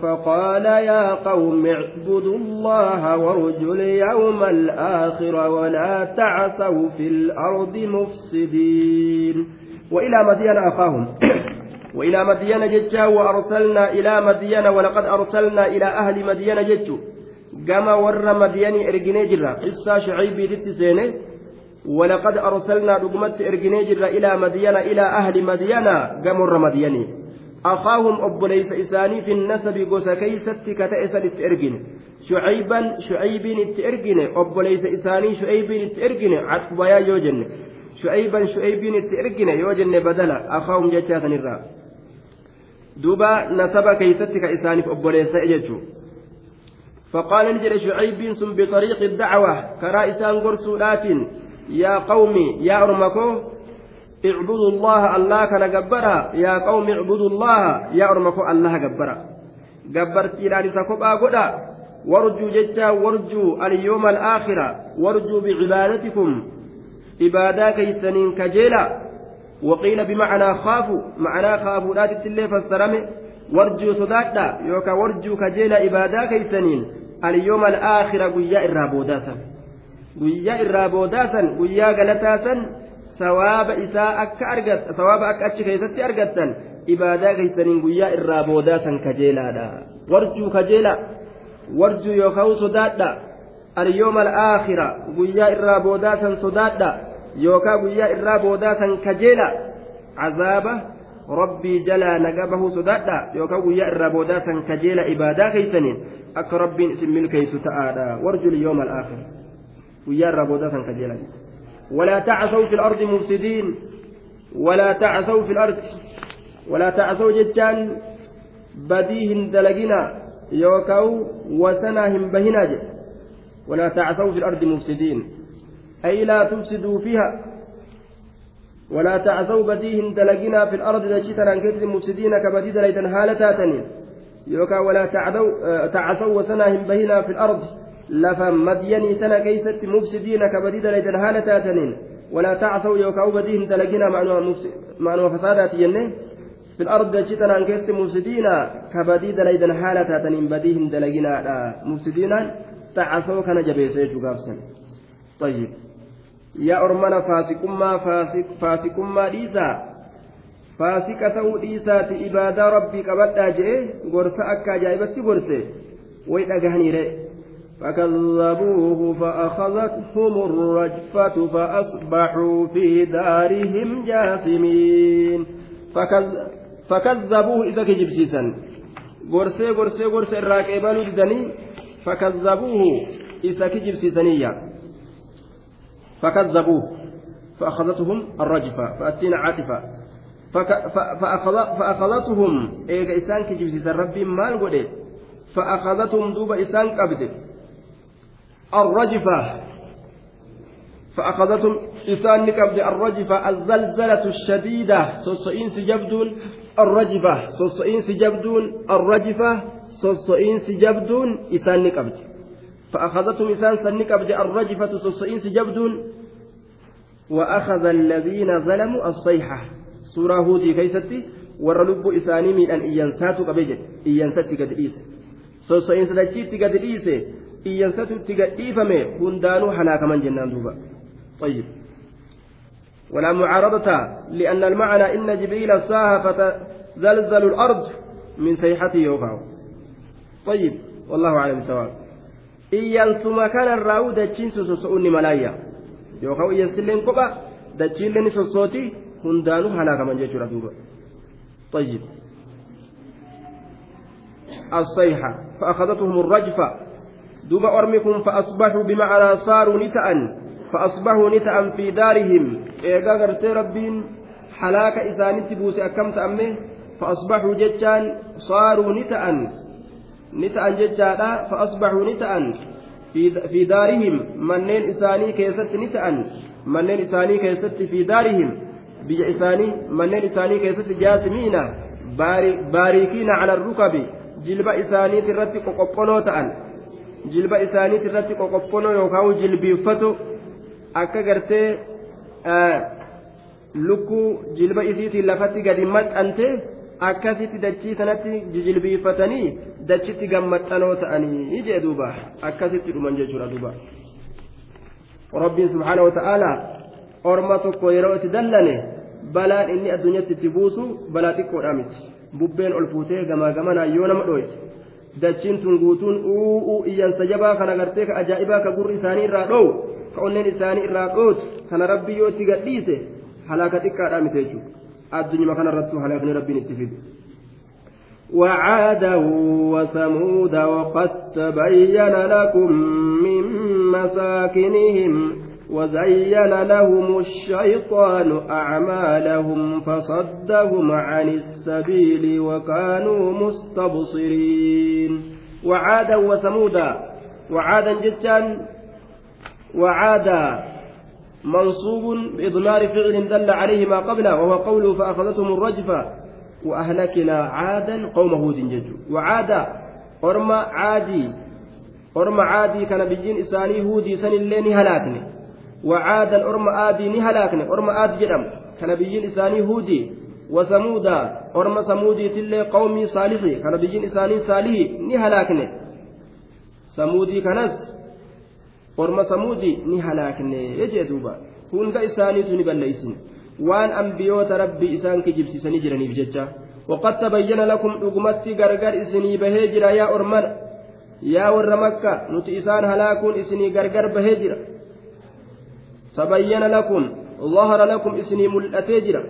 A: فقال يا قوم اعبدوا الله وارجوا اليوم الآخر ولا تعثوا في الأرض مفسدين. وإلى مدين أخاهم. وإلى مدين ججا وأرسلنا إلى مدين ولقد أرسلنا إلى أهل مدين ججوا gama warra madiyanii erginee jirra qissaa shucaybiititti seene ولقد أرسلنا رقمت إرجني جرا إلى مدينة إلى أهل مدينة قمر مديني أخاهم أبو ليس إساني في النسب قوس كيست كتأسل إرجن شعيبا شعيب إرجن أبو ليس إساني شعيب إرجن عطف بيا يوجن. shu'aybiin itti ergine yoo jenne badala akaahum jechaa sanirraa duuba nasaba keeysatti ka isaaniif obboleessa jechuu فقال نجد شعيب سن بطريق الدعوة. كرا إسان يا قومي يا أرمكو اعبدوا الله الله كان جبرا يا قوم اعبدوا الله يا أرمكو الله جبرا جبرتي لا لسكوبا قدا وارجوا جتا وارجوا اليوم الآخرة. وارجوا بعبادتكم. عبادا كيسنين كجيلا. وقيل بمعنى خافوا معنى خافوا لا فسرمه warjuu sodaadha yookaan warjuu kajeela ibaadaa keeysaniin alyooma alaakhira guyyaa irraa boodaasan guyyaa irraa boodaasan guyyaa galataasan sawaaba isaa akka argat sawaaba akka achi keessatti argattan ibaadaa keeysaniin guyyaa irraa boodaasan kajeelaadha warjuu kajeela warjuu yookaan sodaadha alyooma alaakhira guyyaa irraa boodaasan sodaadha yookaan guyyaa irraa boodaasan kajeela cazaaba rabbii jalaa naga bahuu sodaadha yookaan guyyaa irraa boodaa san kajeela ibaadaa keeysaniin akka rabbiin isin milkeeysu ta'aadha warjul boodaa san kajeela ولا تعثوا في الأرض مفسدين. ولا تعثوا في الأرض ولا تعثوا جتان بديهن دلقنا يوكاو وسناهم بهناج ولا تعثوا في الأرض مفسدين. أي لا تفسدوا فيها. ولا تعثوا بديهم دلقنا في الأرض دجيتنا عن كثر المفسدين كبدي دليتن هالتاتني يوكا ولا تعثوا تعثوا وسناهم بهنا في الأرض. لفم مديني سنة كيست مفسدين كبدي دليتن هالتاتنين ولا تعثوا يوكا بديهم دلقنا معنى فسادات ينه في الأرض دجيتنا عن كثر مفسدين كبدي دليتن هالتاتنين بديهم دلقنا مفسدين. تعثوا كان جبيسيجو طيب. yaa ormana faasikummaa faasikummaa dhiisaa faasika ta'uu dhiisaati ibaadaa rabbii qabadhaa je'e gorsa akka ajaa'ibatti gorse way dhagahaniire فكذبوه فأخذتهم الرجفة فأصبحوا في دارهم جاثمين. فكذبوه إذا كجب سيسا غرسي غرسي غرسي الراكبان ددني فكذبوه إذا كجب سيسانية فكذبوه فأخذتهم الرجفة فأتينا عاطفة. فأخذتهم. إيجا إسان كجبسيس ربي مال قدي. فأخذتهم دوب إسان قبد الرجفة. فأخذتهم إسان قبد الرجفة الزلزلة الشديدة. سوسئين سجبدون الرجفة. سوسئين سجبدون الرجفة. سوسئين سجبدون إسان قبد فأخذتهم إسان سنك أبدأ الرجفة سوسئين سجبدون. وأخذ الذين ظلموا الصيحة. سورة هودي كيستي ورلب إساني من أن إيانساتو قبجت إيانساتي قد إيسي سوسئين سدجيتي قد إيسي إيانساتو إيفمي هندانو حلاك من جنان دوبا طيب ولا معارضة لأن المعنى إن جبريل ساها فتزلزل الأرض من صيحته يوقع طيب والله أعلم سواء iyyansuma kanarraa'u dachiin sososo'uun ni malaayya yookaan iyyansilleen kopha dachiillee ni sossooti hundaanuu halaakaman jechuudha duuba طيب الصيحة فأخذتهم الرجفة دوب أرمكم فأصبحوا بمعنى صاروا نتأ فأصبحوا نتأ في دارهم إيقا قرتي ربين حلاك إساني تبوسي أكم تأمه فأصبحوا جتان صاروا ni ta'an jechaadha fa'asbaxuu ni ta'an fi daarihim manneen isaanii keessatti ni ta'an manneen isaanii keessatti fi daarihim biyya isaanii manneen isaanii keessatti jaasimiina baarikiina cala rukabi jilba isaaniit irratti qoqophonoo ta'an jilba isaaniit irratti qoqophonoo yookaan jilbiiffatu akka gartee lukkuu jilba isiitiin lafatti gadi maxxante akkasitti dachii sanatti jijilbiifatanii dachitti gammaxxanoo ta'anii jee duuba. Akkasitti dhuman jechuudha duuba. Rabbiin subhaana wata'aalaa orma tokko yeroo itti dallane balaan inni addunyaatti itti buusu balaa xiqqoodhaa miti. Bubbeen ol fuutee gamaa gamanaa yoo nama dhooyte dachiin tun guutuun uuu iyyansa jabaa kana gartee ka ajaa'ibaa ka gurri isaanii irraa dhowu ka onneen isaanii irraa dhootu kana rabbi yoo itti gadhiise halaaka xiqqaadhaa miti jechuudha الدنيا مكان الرسول هلاكني ربي نتفيد وعادا وثمود وقد تبين لكم من مساكنهم
B: وزين لهم الشيطان أعمالهم فصدهم عن السبيل وكانوا مستبصرين. وعادا وثمودا وعادا جدا وعادا منصوب بإضمار فعل دل عليه ما قبله وهو قوله فأخذتهم الرجفة وأهلكنا عادا قوم هود ججوا وعادا أرمى عادي أرمى عادي كان بجين إساني هودي سن اللين هلاكني. وعادا أرم آدي نهلاكن أرم آد جدم كنبيين إساني هودي وثمودا أرم ثمودي تلي قومي صالحي كنبيين إساني صالحي نهلاكن ثمودي كنس أرم ثمودي نهلاكن يجي دوبا كون إساني تني بليسن waan ambiyoota rabbii isaan kijibsiisanii jiraniif jecha waqad tabayyana lakum dhugumatti gargar isinii bahee jira yaa ormana yaa warra makka nuti isaan halaakuun isinii gargar bahee jira تبين لكم ظهر لكم اسمي ملأتيجرا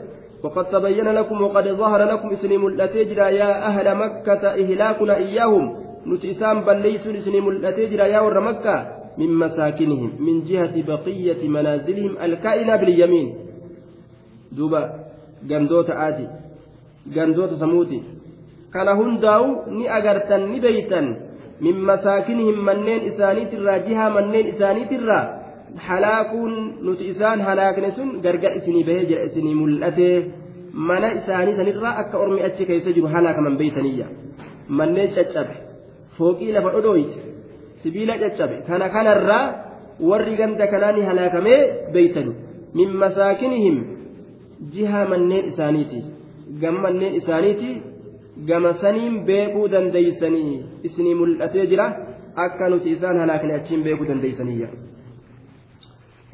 B: وقد تبين لكم وقد ظهر لكم اسمي ملأتيجرا يا أهل مكة إهلاكنا إياهم. نتئسام بل ليسوا اسمي ملأتيجرا يا ور مكة من مساكنهم من جهة بقية منازلهم الكائنة باليمين دوبا جندوت آتي جندوت سموتي. كان هنداو ني أغرتن ني بيتن. من مساكنهم منين إسانيت الرا جهة منين إسانيت الرا halaakuun nuti isaan halaakne sun gargar isinii bahee jira isinii mul'ate mana isaanii sanirraa akka ormi achi keessa jiru halaakaman beeytaniyya manneen caccabe fooqii lafa dhodhooyte sibiila caccabe kana kanarraa warri ganda kanaani halaakamee beeytani min masaakinihim jiha manneen isaaniiti gama manneen isaaniiti gama saniin beekuu dandeeysanii isinii mul'atee jira akka nuti isaan halaakne achiin beekuu dandeeysaniyya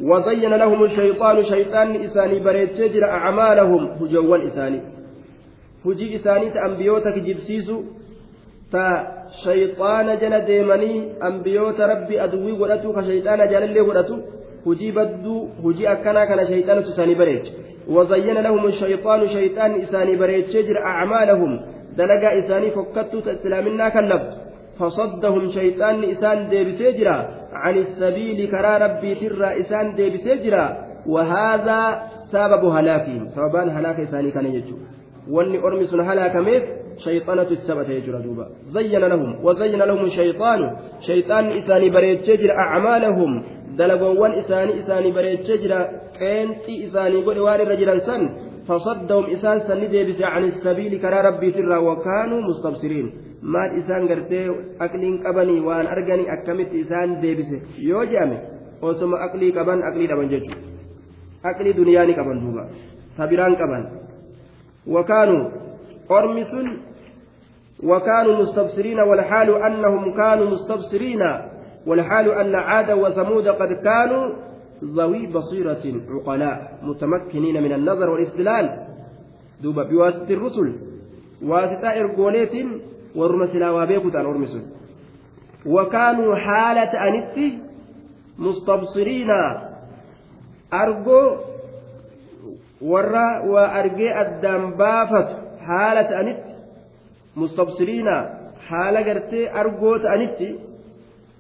B: وزين لهم الشيطان شيطان إساني بريتشي جرى أعمالهم هجوان إساني. هجي إساني تأنبيوتك جبسيسو. تا شيطان جل ديمني أنبيوت ربي أدوي ودتو كشيطان جل اللي ودتو هجي بدو هجي أكنا كان شيطان تساني بريتش وزين لهم الشيطان شيطان إساني بريتشي جرى أعمالهم. دلقا إساني فكتو تسلامنا كلب فصدهم شيطان إسان ديبسي جرى عن السبيل كرا ربي ترى إسان ديبسي جرى وهذا سبب هلاكهم سببان هلاك إساني كان يجو halaakameef shayxanatu itti taphatee jira duuba zayyana lahum wazayyana lahum shayxaanu shayxaanni isaanii bareechee jira acmaalahum dalagoowwan isaanii isaanii bareechee jira qeenxii isaanii godhe waan irra jiran san فصدهم إسان سن ديبس عن السبيل كرا ربي ترى وكانوا مستبصرين maal isaan gartee aqliin qabanii waan arganii akkamitti isaan deebise yoo jedhame osoma aqlii qaban aqlii dhaban jechuudha aqlii duniyaa ni qaban duuba sabiraan qaban wakaanuu ormi sun وكانوا مستبصرين والحال أنهم كانوا مستبصرين والحال أن عاد وثمود قد كانوا ذوي بصيرة عقلاء متمكنين من النظر والاستدلال دوب بواسطة الرسل واسطة إرجوليت warruma silaa waa beeku ta'an ormi sun wakaanuu haala ta'anitti mustabsiriina. Argoo warra waa argee addaan baafatu haala ta'anitti mustabsiriina. Haala gartee argoo ta'anitti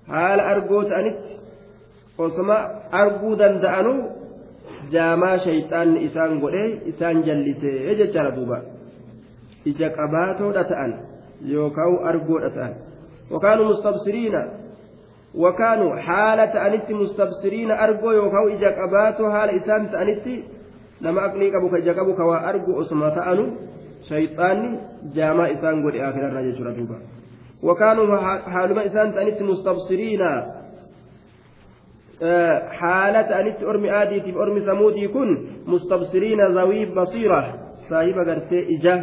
B: haala argoo ta'anitti osoma arguu danda'anuu jaamaa shayxaanni isaan godhee isaan jallisee jechaadha duuba. Ija qabaatoodha ta'an yookaan argoodha ta'an wakaanuu mustabsiriina wakaanuu haala ta'anitti mustabsiriina argoo yookaan ija qabaatoo haala isaan ta'anitti nama aqlii qabu ka ija qabu ka waa argu osuma ta'anu shayxaanni jaamaa isaan godhe akirarraa jechuudha duuba wakaanuu haaluma isaan ta'anitti mustabsiriina haala ta'anitti ormi aadiitiif ormi samuudii kun mustabsiriina zawii basiira saahiba gartee ija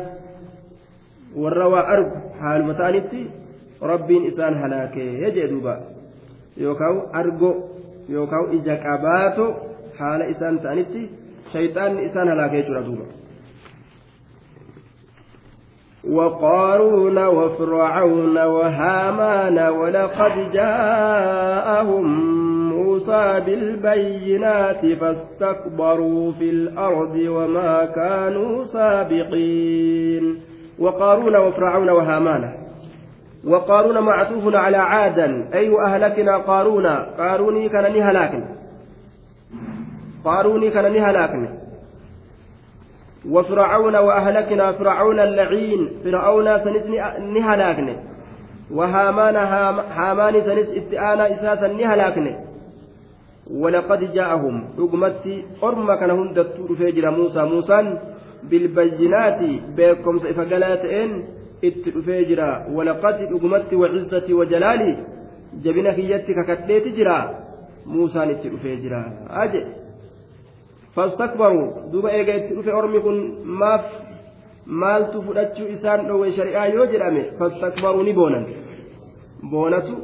B: warra waa argu haaluma ta'anitti rabbiin isaan halaakee jee duuba yookaan argo yookaan ija qabaato haala isaan ta'anitti shayxaanni isaan halaakee jira duuba. وقارون وفرعون وهامان ولقد جاءهم موسى بالبينات فاستكبروا في الأرض وما كانوا سابقين وقارون وفرعون وهامان. وقارون معطوف على عادا أي أهلكنا قارون. قاروني كان هلاك
A: قاروني كان نهلاكني. وفرعون وأهلكنا فرعون اللعين. فرعون سنس نهلاكني. وهامان هامان سنس اتآنا إساسا نهلاكني. ولقد جاءهم رقمتي أرمى كان هندت فجر موسى موسى bilbayyinaati beekomsa ifa galaa ta'een itti dhufee jira walaqati dhugumatti wacizzati wajalaalii jabina kiyyatti kakadheeti jira muusaan itti dhufee jira aje fastakbaruu duba eega itti dhufe ormi kun maaf maaltu fudhachuu isaan dhoowwe shari'aa yoo jedhame fastakbaruu ni boonan boonatu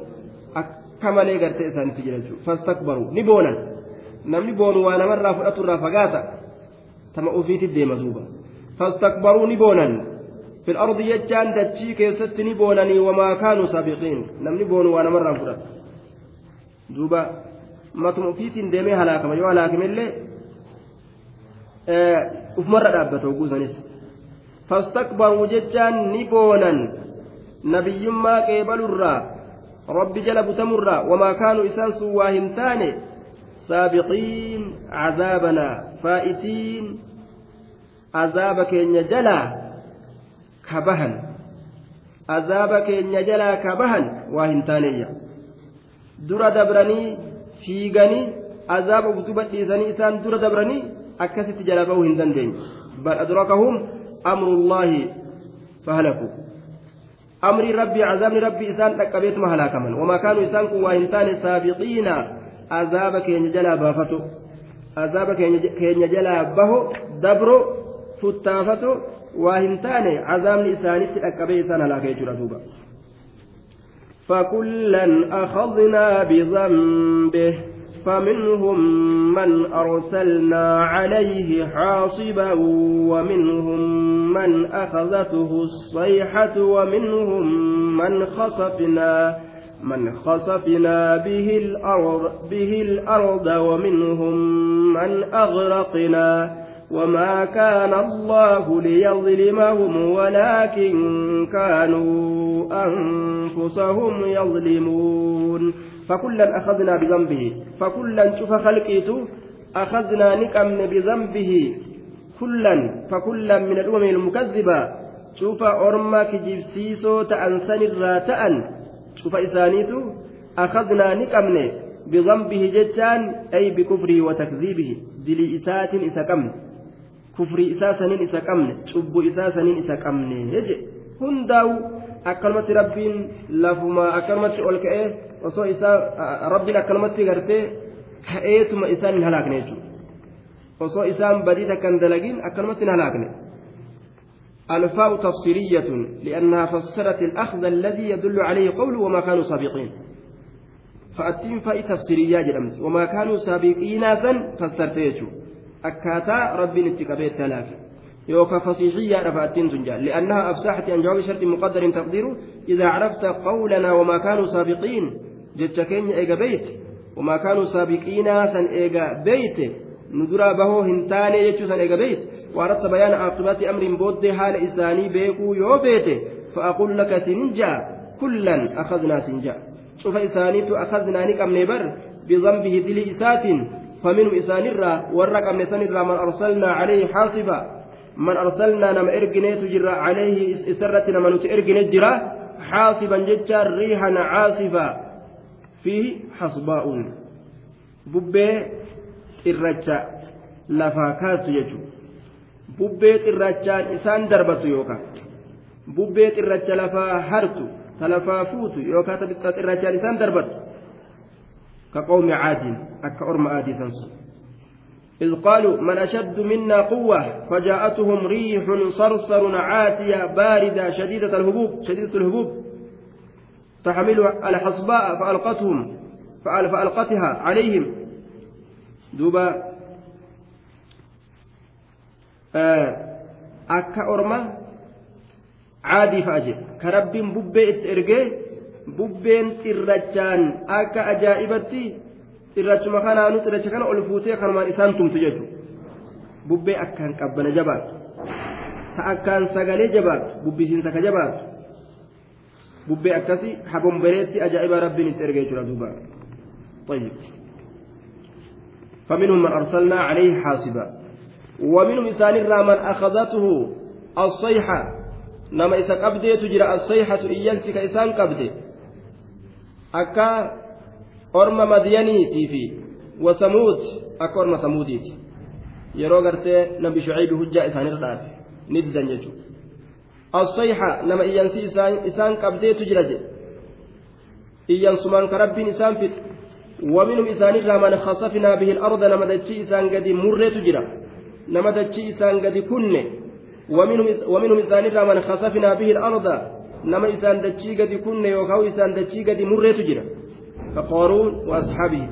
A: akka malee gartee isaanitti jira jechuudha fastakbaruu ni boonan namni boonu waa namarraa fudhaturraa fagaata. tama ofiitif deema duuba. Fastakbaruu ni boonan. Fil ardi jechaan dachii keessatti ni boonanii wamaa kaanuu saabiqiin. Namni boonu waa namarraan fudhata. Duuba matuma ofiitiin deemee halaakama. Yoo halaakimellee ufumarra dhaabbata oguusanis fastakbaruu jechaan ni boonan. Nabiyyummaa qeebalurraa rabbi jala butamurraa wamaa kaanuu isaan sun waa hin taane saabiqiin cazaabanaa faa'itiin azaaba keenya jalaa kabahan azaaba keenya jalaa kabahan waa hin taaneeyya dura dabranii fiiganii azaaba uf duba dhiisanii isaan dura dabranii akkasitti jala ba'uu hin dandeenye bal adrakahum amrullaahi fahalakuu amrii rabbii azaabni rabbii isaan dhaqqabeetuma halaakaman wamaa kaanuu azaaba keenya jalaa baafatu azaaba keenya jalaa baho dabro futtaafatu waa hin taane azaabni isaanitti dhaqqabee isaan halaaka jechuudha duuba فكلا أخذنا بذنبه فمنهم من أرسلنا عليه حاصبا ومنهم من أخذته الصيحة ومنهم من خسفنا من خسفنا به الأرض, به الأرض ومنهم من أغرقنا وما كان الله ليظلمهم ولكن كانوا أنفسهم يظلمون. فكلا أخذنا بذنبه. فكلا شوف خلقيته. أخذنا نكمن بذنبه. كلا. فكلا من الأمم المكذبة. شوف أرما كجبسيسو تأنسن الراتأن. شوف إسانيته أخذنا نكمن بذنبه جتان أي بكفره وتكذيبه دلي إسات إسكمن كفر إساسن إسكمن شب إساسن إسكمن يجي هنداو akkanumatti rabbiin lafuma akkanumatti ol ka'ee osoo isaa rabbiin akkanumatti gartee ka'eetuma isaan hin halaakne jechuudha osoo isaan badii takkan dalagin akkanumatti hin halaakne. الفاء تفسيرية لأنها فسرت الأخذ الذي يدل عليه قوله وما كانوا سابقين. فأتين فاء تفسيرية جرمت وما كانوا سابقين فسرتيجو. أكاتا ربي نتكبيت ثلاثة. يوكا فصيحية رفعتين تنجال لأنها أفسحت عن جواب شرط مقدر تقديره. إذا عرفت قولنا وما كانوا سابقين جتشكين إيجا بيت. وما كانوا سابقين سن إيجا بيت. ندرا به هنتاني يجو سن بيت. وأردت بيان عاقبات أمر بود حال إساني بيكو يو بيت فأقول لك سنجا كلا أخذنا سنجا. شوف إسانيت أخذنا نكم نبر بذنبه ذل إسات فمنه إسان الرا ورق من سن من أرسلنا عليه حاصبا. من أرسلنا نما إرجنيت جرا عليه إسرة نما نت إرجنيت جرا حاصبا جتا ريحا عاصفا فيه حصباء. ببي إرجا لفا كاس يجو ببي إرجا إسان دربت يوكا ببي إرجا لفا هرتو تلفا فوتو يوكا تبتت إرجا إسان دربت كقوم عاد أكا أرم آدي تنصر إذ قالوا من أشد منا قوة فجاءتهم ريح صرصر عاتية باردة شديدة الهبوب شديدة الهبوب تحمل الحصباء فألقتهم فألقتها عليهم دوبا آه أكا أرما عادي فأجل كرب ببي إرجي ببين إرجان أكا أجائبتي xirrachuma kanaanu xirracha kana ol fuutee kanumaan isaan tumtu jechuudha bubbee akkaan qabbana jabaatu ta akkaan sagalee jabaatu bubbisiinsa ka jabaatu bubbee akkasii habombereetti ajaa'iba rabbiin itti erga jechuudha duuba فمنهم من أرسلنا عليه حاصبا ومنهم إسان من أخذته الصيحة. نما إذا قبضي تجرى الصيحة إيانسي كإسان قبضي. أكا أرم مدينيتي في وثمود أكا أرم gartee nabi shucaybi hujjaa isaanirra dhaabe ni didan jechuudha الصيحة نما إيانسي إسان إسان قبضيت جرج إيان سمان كربين إسان فت ومنهم إسان من خصفنا به الأرض نما دتشي إسان قد مريت نما دتشي إسان قد كن ومنهم ومنهم من خصفنا به الأرض نما إسان دتشي قد كن يوكاو إسان دتشي قد مريت جرا فقارون وأصحابه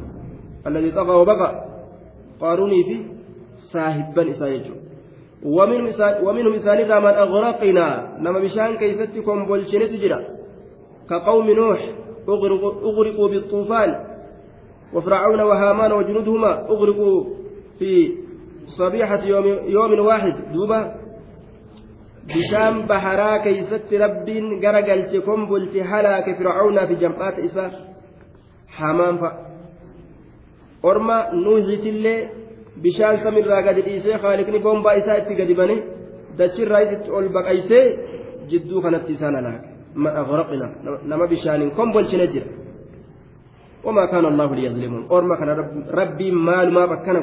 A: الذي طغى وبقى قاروني في صاحبا إسان ومنهم إساني من أغرقنا نما بشان كيفتكم بولشنة جرا كقوم نوح أغرقوا بالطوفان وفرعون وهامان وجنودهما أغرقوا في صبيحة يوم, يوم واحد دوبا بشام بحرا كيست رب غرقلتكم بلت هلاك فرعون في جمعات إساء حمام فا أرما الليل bishaan samirraa gadi dhiisee haaliqni boombaa isaa itti gadi bane dachirraa itti ol baqaysee jidduu kanatti isaan alaake أغرقنا. نما بشان كم بلشنا جرا وما كان الله ليظلمهم. أورما كان رب ربي مال ما بكنا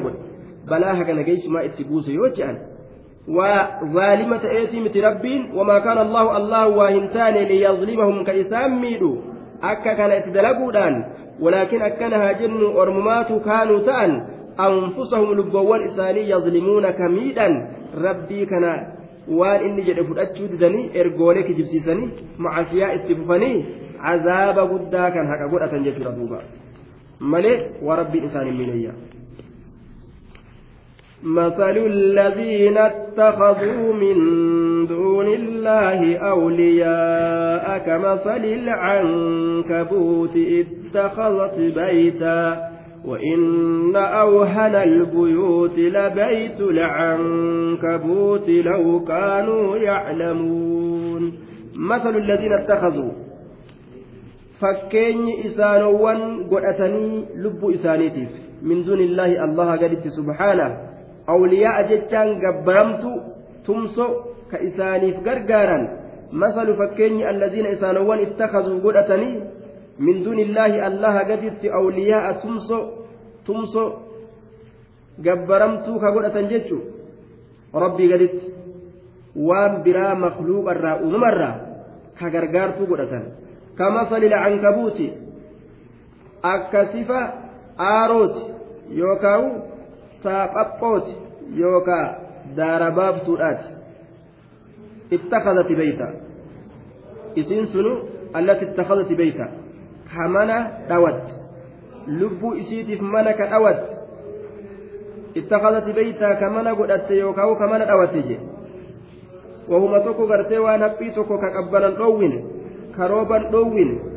A: بلاها كان جيش ما اتبوس يوجعن وظالمة ايتي ربين وما كان الله الله واهمتان ليظلمهم كإسام ميدو أكا كان اتدلقوا ولكن أكنها جن أرممات كانوا تأن anfusahum lubboowwan isaanii yazlimuuna kamiidhan rabbii kana waan inni jedhe fudhachuu didanii ergoolee kijibsiisanii macasiyaa itti fufanii cazaaba guddaa kan haqa godhatan jechuudha duuba malee waa rabbiin isaanii miinayya مثل الذين اتخذوا من دون الله أولياء كمثل العنكبوت اتخذت بيتا وإن أوهن البيوت لبيت العنكبوت لو كانوا يعلمون. مثل الذين اتخذوا. فكين إسانوان قرأتني لب إسانيتف من دون الله الله قدت سبحانه. awliyaa jechaan gabbaramtu tumso ka isaaniif gargaaran. Masalu fakkeenyi alladiina isaanowwan ittakazuu godhatanii min duunillaahi allaha gaditti awliyaa'a tumso tumso gabbaramtuu ka godhatan jechu. Rabbii gaditti waan biraa makluuqarraa uumamarraa ka gargaartuu godhatan. Kamasali lacankabuuti akka sifa aarooti yookaan saaqaphooti yookaa daarabaabtuudhaati ittakadati beeyta isiin sunu allati ittakadati beeyta ka mana dhawatte lubbuu isiitiif mana ka dhawatte ittakadati beeytaa ka mana godhatte yookaa ka mana dhawatte jedhe wahuma tokko gartee waan haphii tokko ka qabbanan dhoowwine ka rooban dhoowwine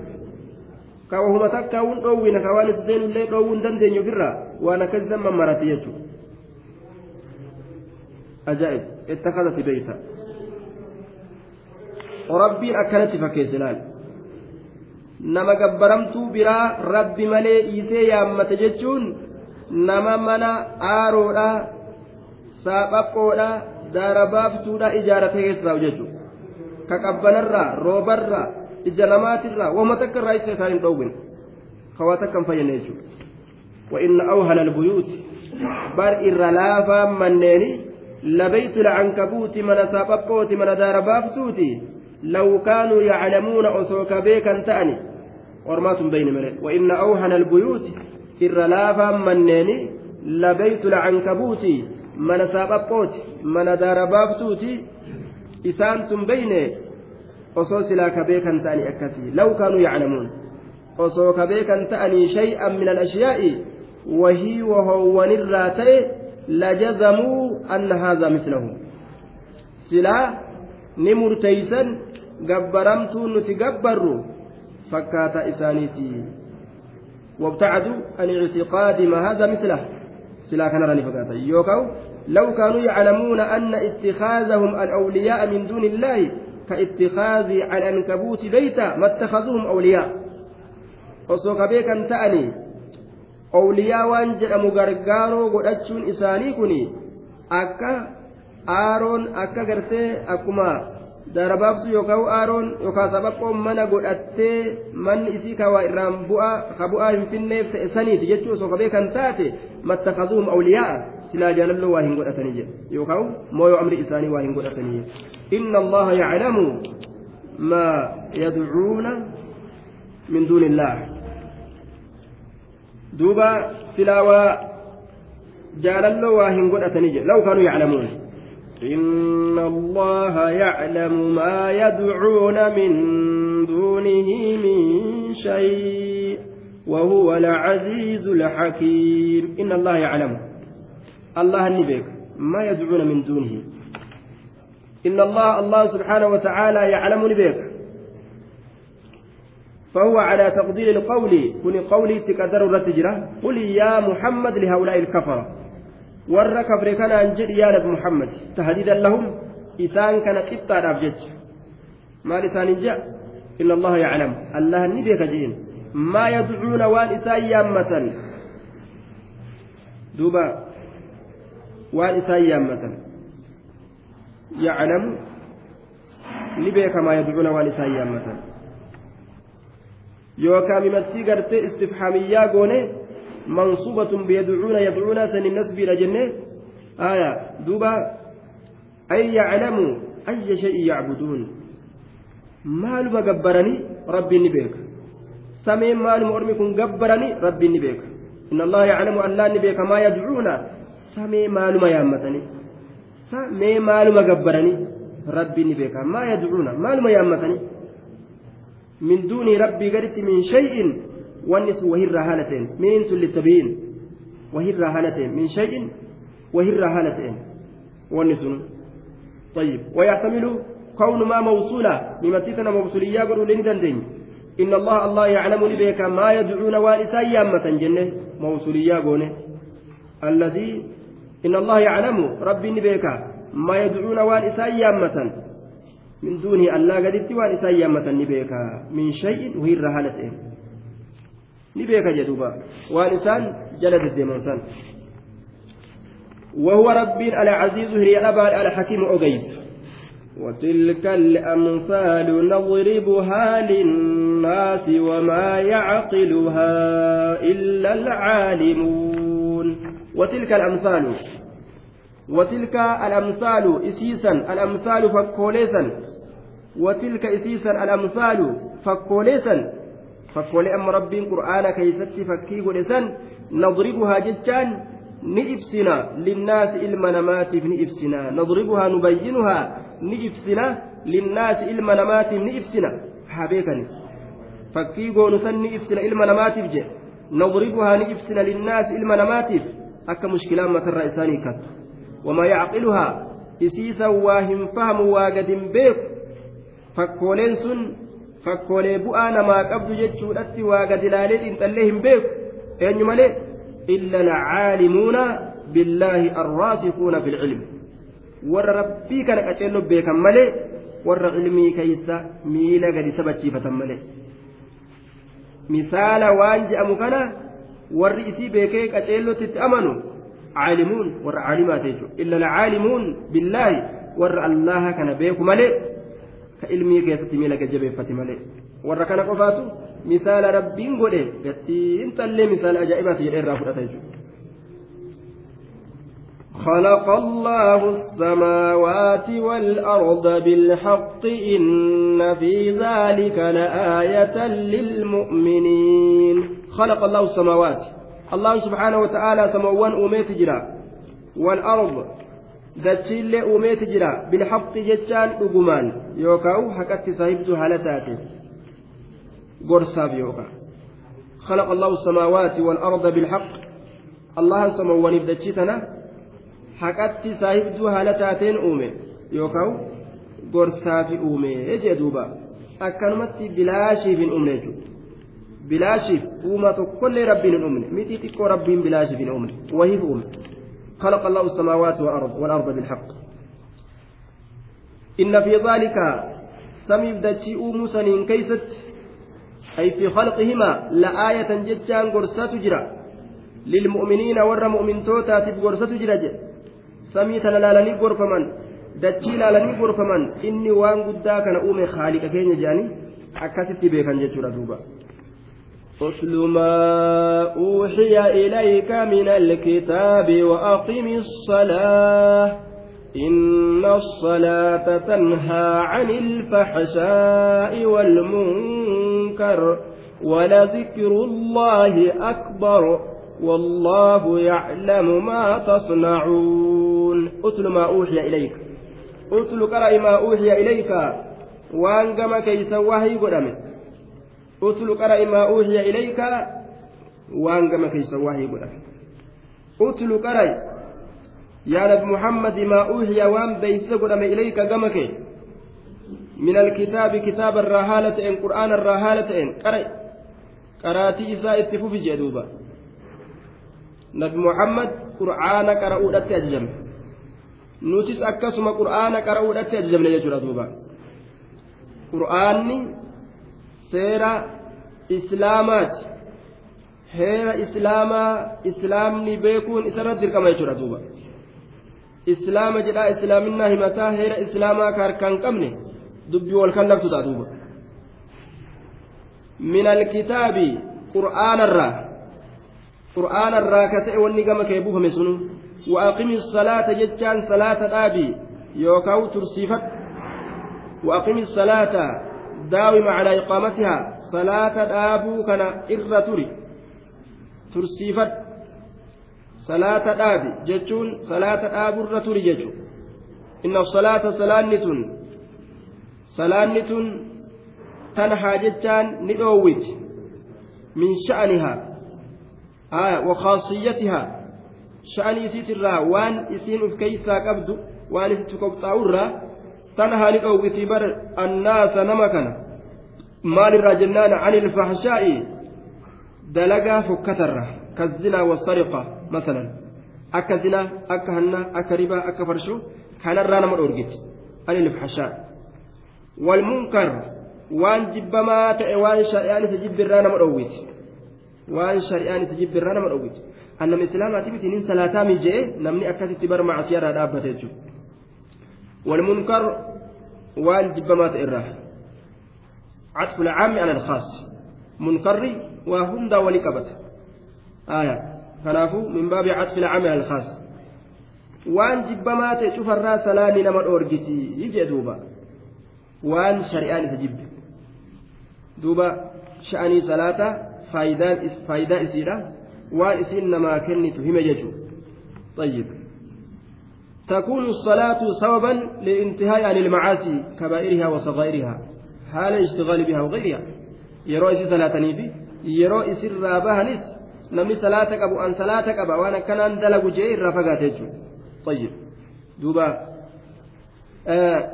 A: ka wahuma takkaawun dhoowwine ka waan itti seenullee dhoowwuu hin dandeenye ofirraa waan akkasisan mammarate jechuudha. Ajaa'ib ittakadati beeytaa rabbiin akkanatti fakkeesse laal. Nama gabbaramtuu biraa rabbi malee dhiisee yaammate jechuun nama mana aaroodha saaphaphoodha daarabaabtuudha ijaarate keessaa jechuudha. Ka qabbanarraa roobarraa ija namaatirraa wama takka irraa isa isaan hin dhoowwin kawaa takka hin fayyane jechuudha وإن أوهن البيوت. بر إرلافا منيني. لبيت العنكبوت من سابقوت من دار بابسوتي لو كانوا يعلمون أسوك بيكا تأني ورمات بين ملئ وإن أوهن البيوت. إر لافا منيني. لبيت العنكبوت من سابقوت من دار بابسوتي إسانتم بين osoo silaa ka beekan ta'anii akkasii law kaanuu yaclamuun osoo ka beekan ta'anii shay'an min alashiyaa'i wahii wahoowwanirraa ta'e lajazamuu anna haadha mislahu silaa ni murteeysan gabbaramtuu nuti gabbarru فكات إسانيتي وابتعدوا عن اعتقاد ما هذا مثله سلا كان راني فكاتا يوكاو لو كانوا يعلمون أن اتخاذهم الأولياء من دون الله كاتخاذ العنكبوت بيتا ما اتخذوهم أولياء osoo ka beekan ta'anii
B: owliyaa waan jedhamu gargaaroo godhachuun isaanii kun akka aaroon akka gartee akkuma darabaabsu yookaan aaroon yookaan sabaqqoon mana godhattee manni isii kawaa irraan bu'aa ka bu'aa hin finneef ta'e saniiti jechuu osoo qabee kan taate mattakazuhum awliyaa silaa jaalalloo waa hin godhatanii jedhe yookaan mooyoo amri isaanii waa hin godhatanii jedhe maa yadcuuna min duuni illaah duuba silaa waa jaalalloo waa hin godhatanii jedhe law kaanuu yaclamuun
A: إن الله يعلم ما يدعون من دونه من شيء وهو العزيز الحكيم
B: إن الله يعلم الله النبيك ما يدعون من دونه إن الله الله سبحانه وتعالى يعلم نبيك فهو على تقدير القول كن قولي تقدر الرتجرة قل يا محمد لهؤلاء الكفرة warra kafre kanaan jedhi yaa nabi muhammad tahdiidan lahum isaan kana qixxaadhaaf jecha maal isaaniin jedha inna allaha yaclamu allah ni beeka jeen maa yadcuuna waan isaan yaammatan duuba waan isaan yaammatan yaclamu ni beeka maa yadcuuna waan isaan yaammatan yookaan mimassii gartee istifhaamiyyaa goone منصوبة بيدعون يدعون سن النسب إلى جنة آية دوبا أي يعلموا أي شيء يعبدون مال ما جبرني ربي نبيك سمين مال مؤرمي كن جبرني ربي نبيك إن الله يعلم أن لا نبيك ما يدعون سمين مال ما يامتني مال ما جبرني ربي نبيك ما يدعون مال ما يامتني من دون ربي قلت من شيء wanni sun wahirraa haala ta'een. Miintu littabiin wahirraa haala ta'een. Min shay'in? Wahirraa haala ta'een. Wanni sun. طيب ويحتمل كون ما موصولا بمسيتنا موصولية قالوا لي دندين إن الله الله يعلم بك ما يدعون وانسا يامة جنة موصولية قونه الذي إن الله يعلم ربي بك ما يدعون وانسا يامة. من دونه الله قد وانسا يامة بك من شيء وهي الرهالة waan isaan jala deddeeman san وهو ربي العزيز هي الأبا الحكيم أغيث.
A: وتلك الأمثال نضربها للناس وما يعقلها إلا العالمون.
B: وتلك الأمثال وتلك الأمثال إسيسا الأمثال فكوليسا وتلك إسيسا الأمثال فكوليسا fakkoolee amma rabbiin qur'aana keeysatti fakkii godhe san nadribuhaa jechaan ni ibsina linnaasi ilma namaatiif ni ibsina nadribuhaa nubayyinuhaa ni ibsina linnaasi ilma namaatiif ni ibsina haa beekani fakkii goonu san ni ibsina ilma namaatiif jedhe nadribuhaa ni wamaa yacqiluhaa isiisan waa hin fahamu waa gad hin beeku fakkooleen sun fakkoolee bu'aa namaa qabdu jechuudhatti waa gad ilaalee xiinxallee hin beeku eenyu malee illa alcaalimuuna billaahi arraasikuuna fi lcilmi warra rabbii kana qaceelloo beekan malee warra ilmii keeysa miila gadi sabachiifatan malee misaala waan je'amu kana warri isii beekee qaceellotti itti amanu illa alcaalimuun billaahi warra allaha kana beeku malee ka ilmii keessatti miila gajjabeeffate malee warra kana qofaatu misaala rabbiin godhe gattiin tallee misaala ajaa'ibaati jedhee irraa fudhata jechuudha.
A: خلق الله السماوات والأرض بالحق إن في ذلك لآية للمؤمنين
B: خلق الله السماوات الله سبحانه وتعالى سموان أميت جرا والأرض uumeeti jira bilhaqqi jechaan dhugumaan yookaan haqatti saahibtu haala taate gorsaaf yookaan خلق الله السماوات والأرض بالحق الله سمواني بدتشيتنا حقت صاحبتو هالتاتين أومي يوكاو gorsaaf uume jee duuba akkanumatti bilaashiif hin uumne jechuudha bilaashiif uuma tokkollee rabbiin hin uumne miti xiqqoo rabbiin bilaashiif hin uumne wahiif uume خلق الله السماوات والأرض بالحق إن في ذلك سمي بدتشي موسى كيست أي في خلقهما لآية جتان قرسات جرا
A: للمؤمنين ور مؤمن توتا تبغرسة جرج سمي تلالني غرفمن dachii laalanii gorfaman inni waan guddaa kana uume haaliqa keenya jedhanii akkasitti beekan jechuudha duuba.
B: اتل ما أوحي إليك من الكتاب وأقم الصلاة إن الصلاة تنهى عن الفحشاء والمنكر ولذكر الله أكبر والله يعلم ما تصنعون.
A: اتل ما أوحي إليك. اتل قرأ ما أوحي إليك. وأنقم كيس وهي قدمه utlu qara'i maa uuhiya ilayka waan gama keeysa waahii godhame utlu qara'i yaa nabi muhammadi maa uuhiya waan beeysa godhame ilayka gama kee من الكتاب كتاب الرهالة إن قرآن الرهالة إن قرأ قراتي إساء اتفوف جدوبا نبي محمد قرآن قرأوا أججم نوتس أكسم قرآن قرأوا أججم ليجرى دوبا قرآني seera islaamaati heera islaamaa islaamni beekuun isarratti dirqama jechuudha duuba islaama jedhaa islaaminaa himataa heera islaamaa ka harkaan qabne dubbii wal kan labsuudha duuba min alkitaabi qur'aanarraa qur'aanarraa ka ta'e wanni gama kee buufame sunu waaqimi salaata jechaan salaata dhaabi yookaan tursiifadhu waaqimi salaata dhaabuu kana irra turi tursiifadhu salaata dhaabi jechuun salaata dhaaburra turi jechuun inna salaata salaanni tun salaanni tun tanhaa jechaan ni dhoowwiti min sha'anihaa wakhaasiyyatihaa sha'anii isiitirraa waan isiin uf keeysaa qabdu waan isitti qophaa'urraa nama kana maalirraa jennaan ani ilfahshaa'i dalagaa fokkatarra kazinaa wasariqa masalan akka zinaa akka hannaa akka ribaa akka farshuu kanarraa nama dhoorgiti ani ilfahshaa walmunkar waan jibbamaa ta'e waan shari'aan isa jibbirraa nama dhoowwiti waan shari'aan isa jibbirraa nama dhoowwiti annama islaamaati miti nin salaataa mije'e namni akkasitti bar macsiyarraa dhaabbate jechuudha والمنكر وان جبمات الراه عطف العام على الخاص. منكر وهند ولكبت. آية. كنافو من باب عطف العام على الخاص. وان جبمات شوف الرأس لاني لما أورجتي يجي دوبا. وان شريان تجب دوبا. شأني صلاة فايدان فايدة إسيرة. وان إسين نما كنت هم يجو طيب. تكون الصلاة سببا للانتهاء عن المعاصي كبائرها وصغائرها حال الاشتغال بها وغيرها. يرو إسي صلاة نيبي يرو إسي الرابهنس نمني صلاة أبو أن صلاة أبا وأنا كان دلق جير رفقات طيب. دوبا. آه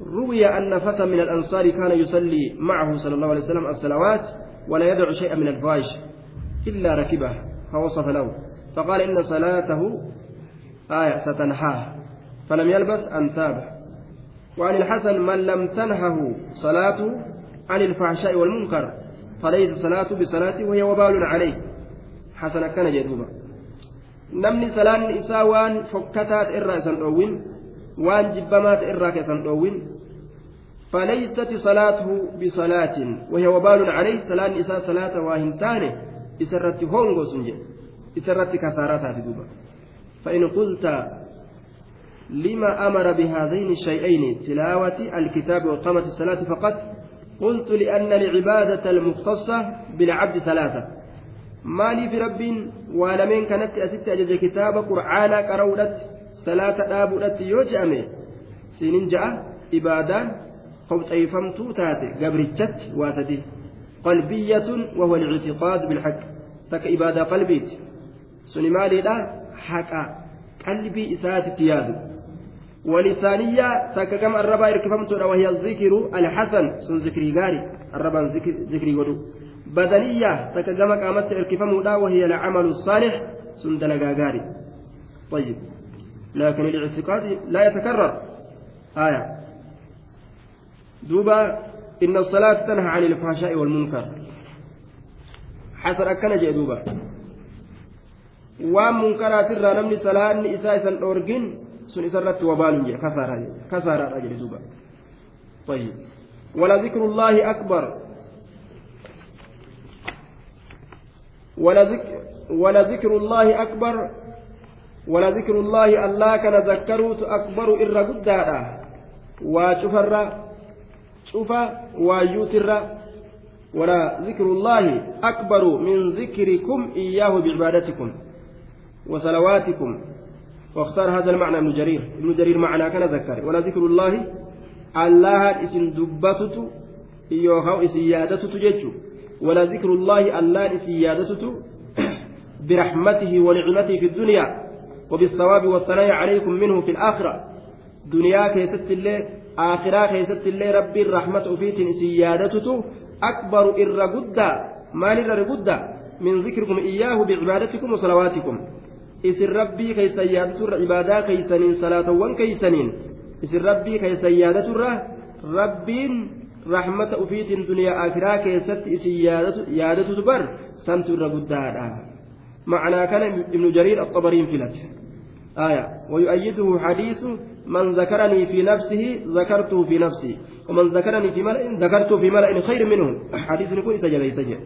A: روي أن فتى من الأنصار كان يصلي معه صلى الله عليه وسلم الصلوات ولا يدع شيئا من الفواحش إلا ركبه فوصف له. فقال إن صلاته آية ستنحاه. فلم يلبس أن تاب. وعن الحسن من لم تنهه صلاته عن الفحشاء والمنكر فليس صلاته بصلاته وهي وبال عليه. حسن كان جدوبا. namni salaan isaa waan fokkataat irraa isan dhoowwin waan jibbamaat irraa isan dhoowwin فليست صلاته بصلاة وهي وبال عليه. صلاة إساء صلاة واهنتان إسرت هونغو سنجي إسرت كثارتها في دوبا. فإن قلت لما أمر بهذين الشيئين تلاوة الكتاب وإقامة الصلاة فقط قلت لأن العبادة المختصة بالعبد ثلاثة. مالي في رب ولمن كانت أست أجد كتاب قرآن قرولت صلاة دابولت يوجأمي سنين جاء إبادان قوت أيفمتو تاتي قبرتت واتدي. قلبية وهو الاعتقاد بالحق. تك إبادة قلبيت. سني مالي لا haqa qalbii isaatitti yaadu ولسانية سككم الربا إركفمتنا وهي الذكر الحسن. سن ذكري غاري. الربا ذكر ذكري ودو. بدنية سككم قامت إركفمنا وهي العمل الصالح. سن غاري. طيب. لكن الاعتقاد لا يتكرر. آية. دوبا إن الصلاة تنهى عن الفحشاء والمنكر. حسن أكن دوبا. Waan munkaraatirraa namni salaanni isaa isan dhoorgin sun isarratti wabaalun kasaaraadha jedhe duuba. طيب ولذكر الله أكبر ولذكر, ولذكر الله أكبر ولذكر الله الله كان ذكروت أكبر إر قدادا وشفر شوف ويوتر ولا ذكر الله أكبر من ذكركم إياه بعبادتكم وصلواتكم. واختار هذا المعنى ابن جرير. ابن جرير معنى كان ذكر. ولا ذكر الله. الله اسم دبتت. يوهو اسيادتت ججو ولا ذكر الله. الله اسيادتت برحمته ونعمته في الدنيا. وبالثواب والثناء عليكم منه في الآخرة. دنيا كيست الله آخرة كيست الله ربي الرحمة فيت سيادتت أكبر إر قد ما إر من ذكركم إياه بعبادتكم وصلواتكم. Isin rabbii keeysan yaadaturra ibaadaa keeysaniin salaatawwan keeysaniin isin rabbii keeysan yaadaturra rabbiin rahmata ufiitiin duniyaa akiraa keessatti isin yaadatutu bar santu irra guddaadha معنى كان ابن جرير الطبري فلت آية ويؤيده حديث من ذكرني في نفسه ذكرته في نفسي ومن ذكرني في ملأ ذكرته في ملأ خير منه حديث يكون سجل يسجل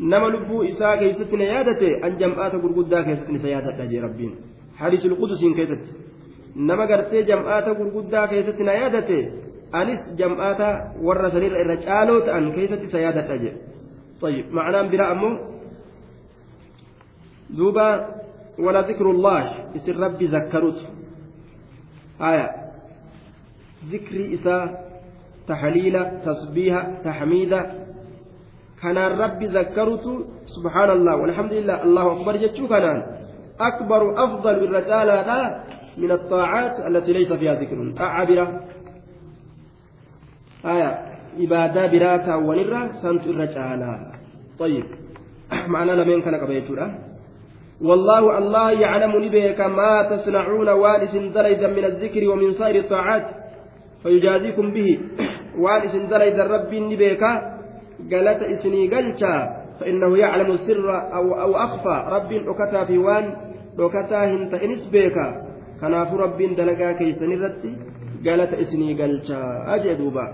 A: nama lubbuu isaa keessatti na yaadate an jam'aata gurguddaa keessatti isa yaadadha jee rabbiin hadiisul qudusiin keessatti nama gartee jam'aata gurguddaa keessatti na yaadate anis jam'aata warra sanirra irra caaloo ta'an keessatti isa yaadadha jee طيب معناه برا أمو دوبا ولا ذكر الله اسم ربي ذكرت آية ذكري إسا تحليل تسبيح تحميد kanaan rabbi zakkarutu subhaanallah walhamdulillah allahu akbar jechuu kanaan akbaru afdalu irra caalaadha min الطاعات التي ليس فيها ذكر. برا آية. إبادة براتا ونرى سنت الرجالة طيب. معنى لمن كان قبيتورا. والله الله يعلم لبيك ما تصنعون والس دريدا من الذكر ومن سائر الطاعات. فيجازيكم به. والس دريدا ربي لبيك galata isinii galchaa فإنه يعلم السر أو أو أخفى رب أكتا في وان أكتا هنت إنس بيكا كناف رب دلقا كيسن الرتي قالت إسني قلتا أجدوبا